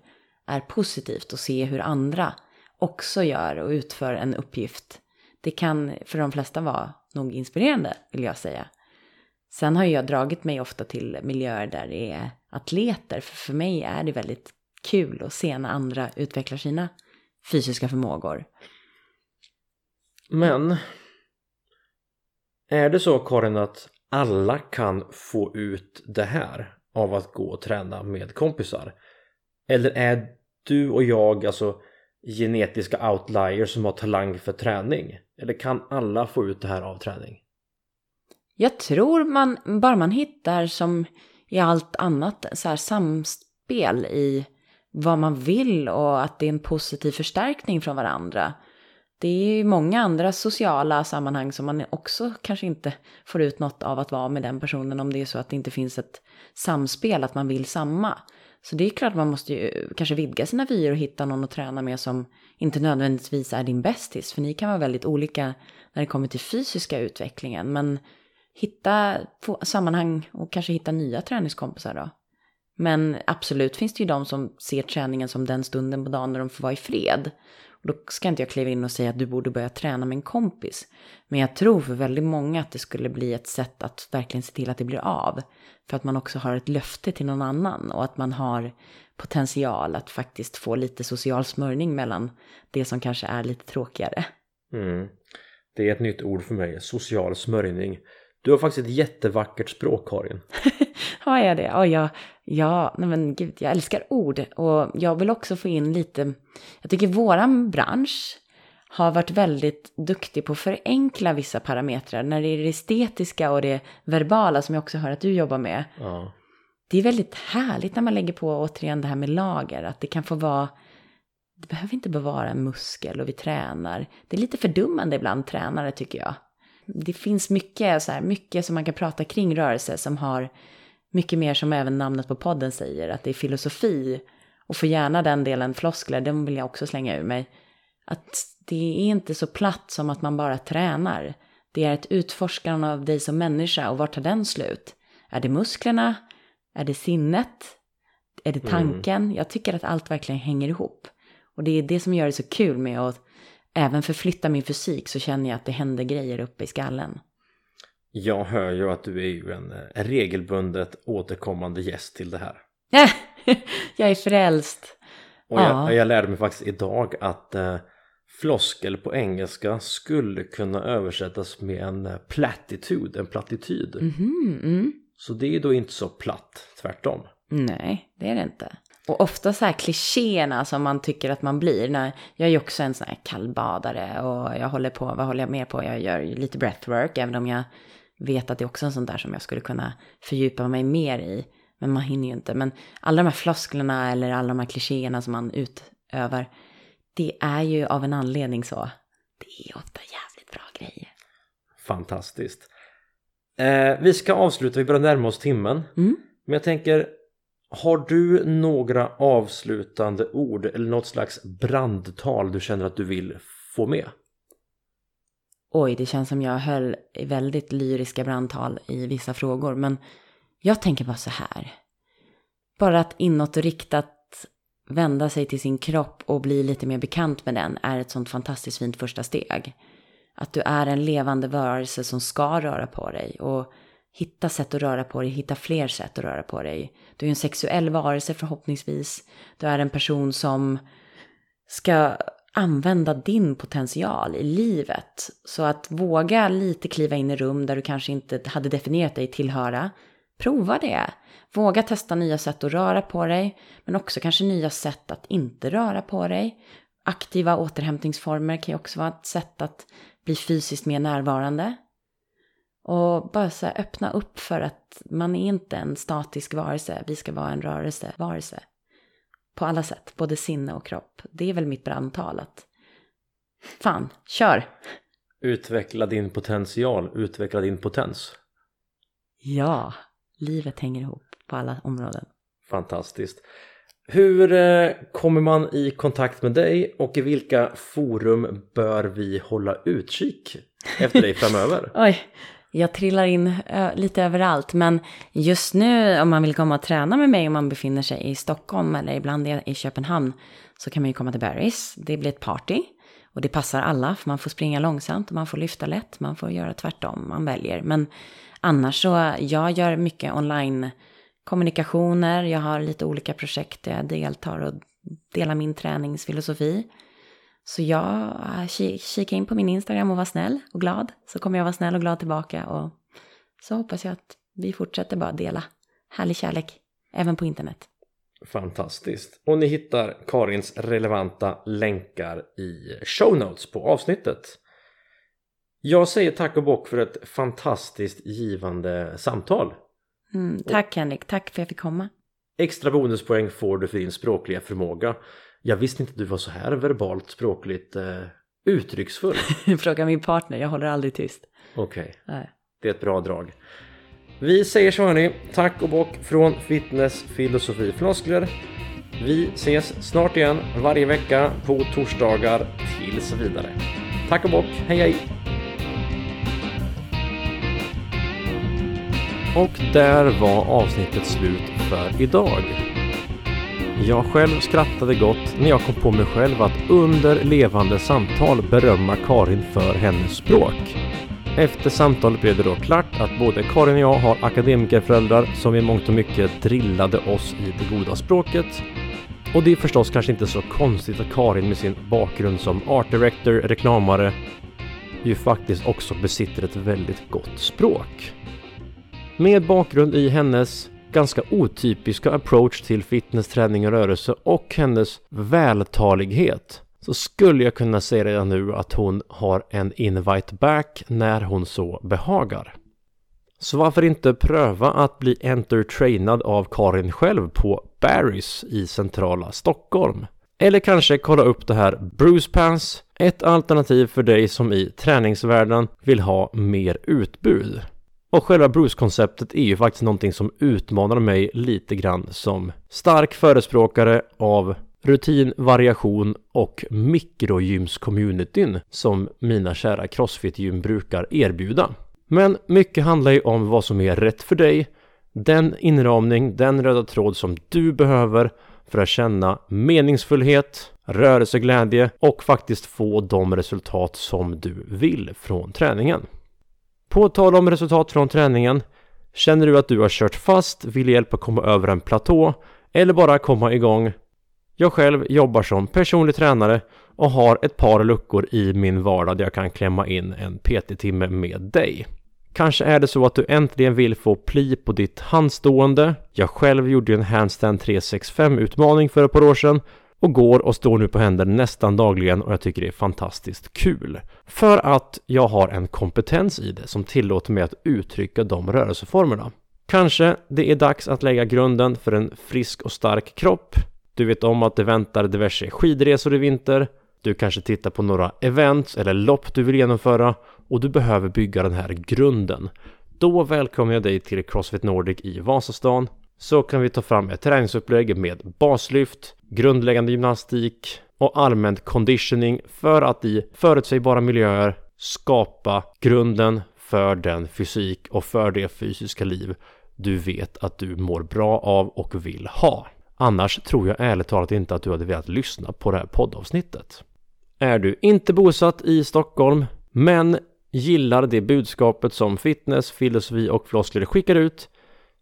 Är positivt att se hur andra också gör och utför en uppgift. Det kan för de flesta vara nog inspirerande vill jag säga. Sen har jag dragit mig ofta till miljöer där det är atleter. För för mig är det väldigt kul att se när andra utvecklar sina fysiska förmågor. Men är det så Karin att alla kan få ut det här av att gå och träna med kompisar? Eller är du och jag alltså genetiska outliers som har talang för träning? Eller kan alla få ut det här av träning? Jag tror man, bara man hittar som i allt annat, så här samspel i vad man vill och att det är en positiv förstärkning från varandra. Det är ju många andra sociala sammanhang som man också kanske inte får ut något av att vara med den personen om det är så att det inte finns ett samspel, att man vill samma. Så det är klart man måste ju kanske vidga sina vyer och hitta någon att träna med som inte nödvändigtvis är din bästis. För ni kan vara väldigt olika när det kommer till fysiska utvecklingen. Men hitta sammanhang och kanske hitta nya träningskompisar då. Men absolut finns det ju de som ser träningen som den stunden på dagen när de får vara i fred. Då ska inte jag kliva in och säga att du borde börja träna med en kompis. Men jag tror för väldigt många att det skulle bli ett sätt att verkligen se till att det blir av. För att man också har ett löfte till någon annan och att man har potential att faktiskt få lite social smörjning mellan det som kanske är lite tråkigare. Mm. Det är ett nytt ord för mig, social smörjning. Du har faktiskt ett jättevackert språk Karin. har jag det? Ja, ja, nej men gud, jag älskar ord. Och jag vill också få in lite, jag tycker våran bransch har varit väldigt duktig på att förenkla vissa parametrar. När det är det estetiska och det verbala som jag också hör att du jobbar med. Ja. Det är väldigt härligt när man lägger på återigen det här med lager. Att det kan få vara, det behöver inte bara vara en muskel och vi tränar. Det är lite fördummande ibland tränare tycker jag. Det finns mycket, så här, mycket som man kan prata kring rörelse som har mycket mer som även namnet på podden säger, att det är filosofi. Och för gärna den delen floskler, den vill jag också slänga ur mig. Att det är inte så platt som att man bara tränar. Det är ett utforskande av dig som människa och var tar den slut? Är det musklerna? Är det sinnet? Är det tanken? Mm. Jag tycker att allt verkligen hänger ihop. Och det är det som gör det så kul med att även förflytta min fysik så känner jag att det händer grejer uppe i skallen. Jag hör ju att du är ju en regelbundet återkommande gäst till det här. jag är frälst. Och jag, ja. jag lärde mig faktiskt idag att eh, floskel på engelska skulle kunna översättas med en eh, platitude, en plattityd. Mm -hmm, mm. Så det är då inte så platt, tvärtom. Nej, det är det inte. Och ofta så här klichéerna som man tycker att man blir. När, jag är ju också en sån här kallbadare och jag håller på, vad håller jag mer på? Jag gör lite breathwork, även om jag vet att det är också en sån där som jag skulle kunna fördjupa mig mer i. Men man hinner ju inte. Men alla de här flosklerna eller alla de här klichéerna som man utövar, det är ju av en anledning så. Det är ofta jävligt bra grejer. Fantastiskt. Eh, vi ska avsluta, vi börjar närma oss timmen. Mm. Men jag tänker, har du några avslutande ord eller något slags brandtal du känner att du vill få med? Oj, det känns som jag höll väldigt lyriska brandtal i vissa frågor, men jag tänker bara så här. Bara att inåtriktat vända sig till sin kropp och bli lite mer bekant med den är ett sånt fantastiskt fint första steg. Att du är en levande varelse som ska röra på dig och hitta sätt att röra på dig, hitta fler sätt att röra på dig. Du är en sexuell varelse förhoppningsvis. Du är en person som ska använda din potential i livet. Så att våga lite kliva in i rum där du kanske inte hade definierat dig tillhöra. Prova det. Våga testa nya sätt att röra på dig, men också kanske nya sätt att inte röra på dig. Aktiva återhämtningsformer kan ju också vara ett sätt att bli fysiskt mer närvarande. Och bara så öppna upp för att man är inte en statisk varelse, vi ska vara en rörelse, varelse. På alla sätt, både sinne och kropp. Det är väl mitt brandtal att fan, kör! Utveckla din potential, utveckla din potens. Ja, livet hänger ihop på alla områden. Fantastiskt. Hur eh, kommer man i kontakt med dig och i vilka forum bör vi hålla utkik efter dig framöver? Oj, jag trillar in lite överallt. Men just nu om man vill komma och träna med mig om man befinner sig i Stockholm eller ibland i Köpenhamn så kan man ju komma till Barry's. Det blir ett party. Och det passar alla, för man får springa långsamt och man får lyfta lätt, man får göra tvärtom, man väljer. Men annars så, jag gör mycket online kommunikationer, jag har lite olika projekt där jag deltar och delar min träningsfilosofi. Så jag kika in på min Instagram och var snäll och glad. Så kommer jag vara snäll och glad tillbaka och så hoppas jag att vi fortsätter bara dela härlig kärlek även på internet. Fantastiskt. Och ni hittar Karins relevanta länkar i show notes på avsnittet. Jag säger tack och bock för ett fantastiskt givande samtal. Mm, tack och... Henrik, tack för att jag fick komma. Extra bonuspoäng får du för din språkliga förmåga. Jag visste inte att du var så här verbalt språkligt eh, uttrycksfull. Fråga min partner, jag håller aldrig tyst. Okej, Nej. det är ett bra drag. Vi säger så hörni, tack och bock från Fitness Filosofi Floskler. Vi ses snart igen varje vecka på torsdagar tills vidare. Tack och bock, hej hej! Och där var avsnittet slut för idag. Jag själv skrattade gott när jag kom på mig själv att under levande samtal berömma Karin för hennes språk. Efter samtalet blev det då klart att både Karin och jag har akademikerföräldrar som i mångt och mycket drillade oss i det goda språket. Och det är förstås kanske inte så konstigt att Karin med sin bakgrund som art director, reklamare, ju faktiskt också besitter ett väldigt gott språk. Med bakgrund i hennes ganska otypiska approach till fitness, träning och rörelse och hennes vältalighet så skulle jag kunna säga redan nu att hon har en invite back när hon så behagar. Så varför inte pröva att bli entertrainad av Karin själv på Barry's i centrala Stockholm? Eller kanske kolla upp det här Bruce Pants, ett alternativ för dig som i träningsvärlden vill ha mer utbud. Och själva Bruce-konceptet är ju faktiskt någonting som utmanar mig lite grann som stark förespråkare av rutin, variation och mikrogymscommunityn som mina kära Crossfit-gym brukar erbjuda. Men mycket handlar ju om vad som är rätt för dig, den inramning, den röda tråd som du behöver för att känna meningsfullhet, rörelseglädje och faktiskt få de resultat som du vill från träningen. På tal om resultat från träningen, känner du att du har kört fast, vill hjälpa komma över en platå eller bara komma igång jag själv jobbar som personlig tränare och har ett par luckor i min vardag där jag kan klämma in en PT-timme med dig. Kanske är det så att du äntligen vill få pli på ditt handstående. Jag själv gjorde ju en handstand 365 utmaning för ett par år sedan och går och står nu på händer nästan dagligen och jag tycker det är fantastiskt kul. För att jag har en kompetens i det som tillåter mig att uttrycka de rörelseformerna. Kanske det är dags att lägga grunden för en frisk och stark kropp du vet om att det väntar diverse skidresor i vinter. Du kanske tittar på några events eller lopp du vill genomföra och du behöver bygga den här grunden. Då välkomnar jag dig till Crossfit Nordic i Vasastan så kan vi ta fram ett träningsupplägg med baslyft, grundläggande gymnastik och allmänt conditioning för att i förutsägbara miljöer skapa grunden för den fysik och för det fysiska liv du vet att du mår bra av och vill ha. Annars tror jag ärligt talat inte att du hade velat lyssna på det här poddavsnittet. Är du inte bosatt i Stockholm men gillar det budskapet som fitness, filosofi och floskler skickar ut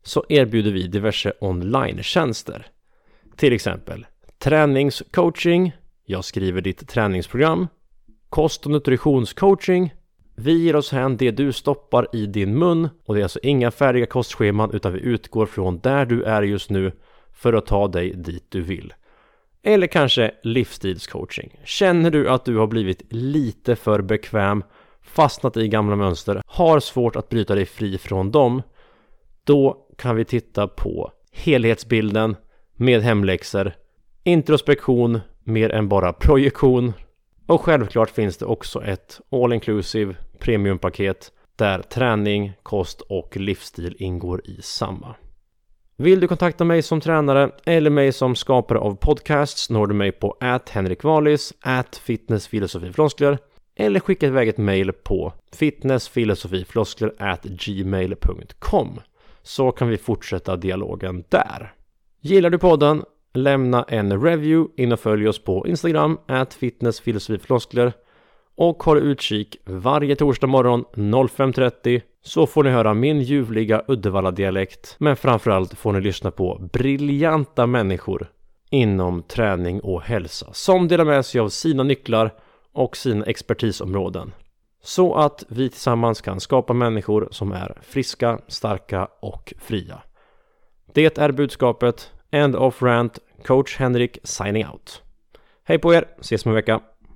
så erbjuder vi diverse online-tjänster. Till exempel träningscoaching, jag skriver ditt träningsprogram, kost och nutritionscoaching, vi ger oss hän det du stoppar i din mun och det är alltså inga färdiga kostscheman utan vi utgår från där du är just nu för att ta dig dit du vill. Eller kanske livsstilscoaching. Känner du att du har blivit lite för bekväm, fastnat i gamla mönster, har svårt att bryta dig fri från dem, då kan vi titta på helhetsbilden med hemläxor, introspektion mer än bara projektion och självklart finns det också ett all inclusive premiumpaket där träning, kost och livsstil ingår i samma. Vill du kontakta mig som tränare eller mig som skapare av podcasts når du mig på at henrikvalis, at fitnessfilosofifloskler eller skicka iväg ett mail på fitnessfilosofifloskler at gmail.com så kan vi fortsätta dialogen där. Gillar du podden? Lämna en review in och följ oss på Instagram, at fitnessfilosofifloskler och håll utkik varje torsdag morgon 05.30 så får ni höra min ljuvliga Uddevalla-dialekt men framförallt får ni lyssna på briljanta människor inom träning och hälsa som delar med sig av sina nycklar och sina expertisområden så att vi tillsammans kan skapa människor som är friska, starka och fria. Det är budskapet. End of rant. Coach Henrik signing out. Hej på er, ses om en vecka.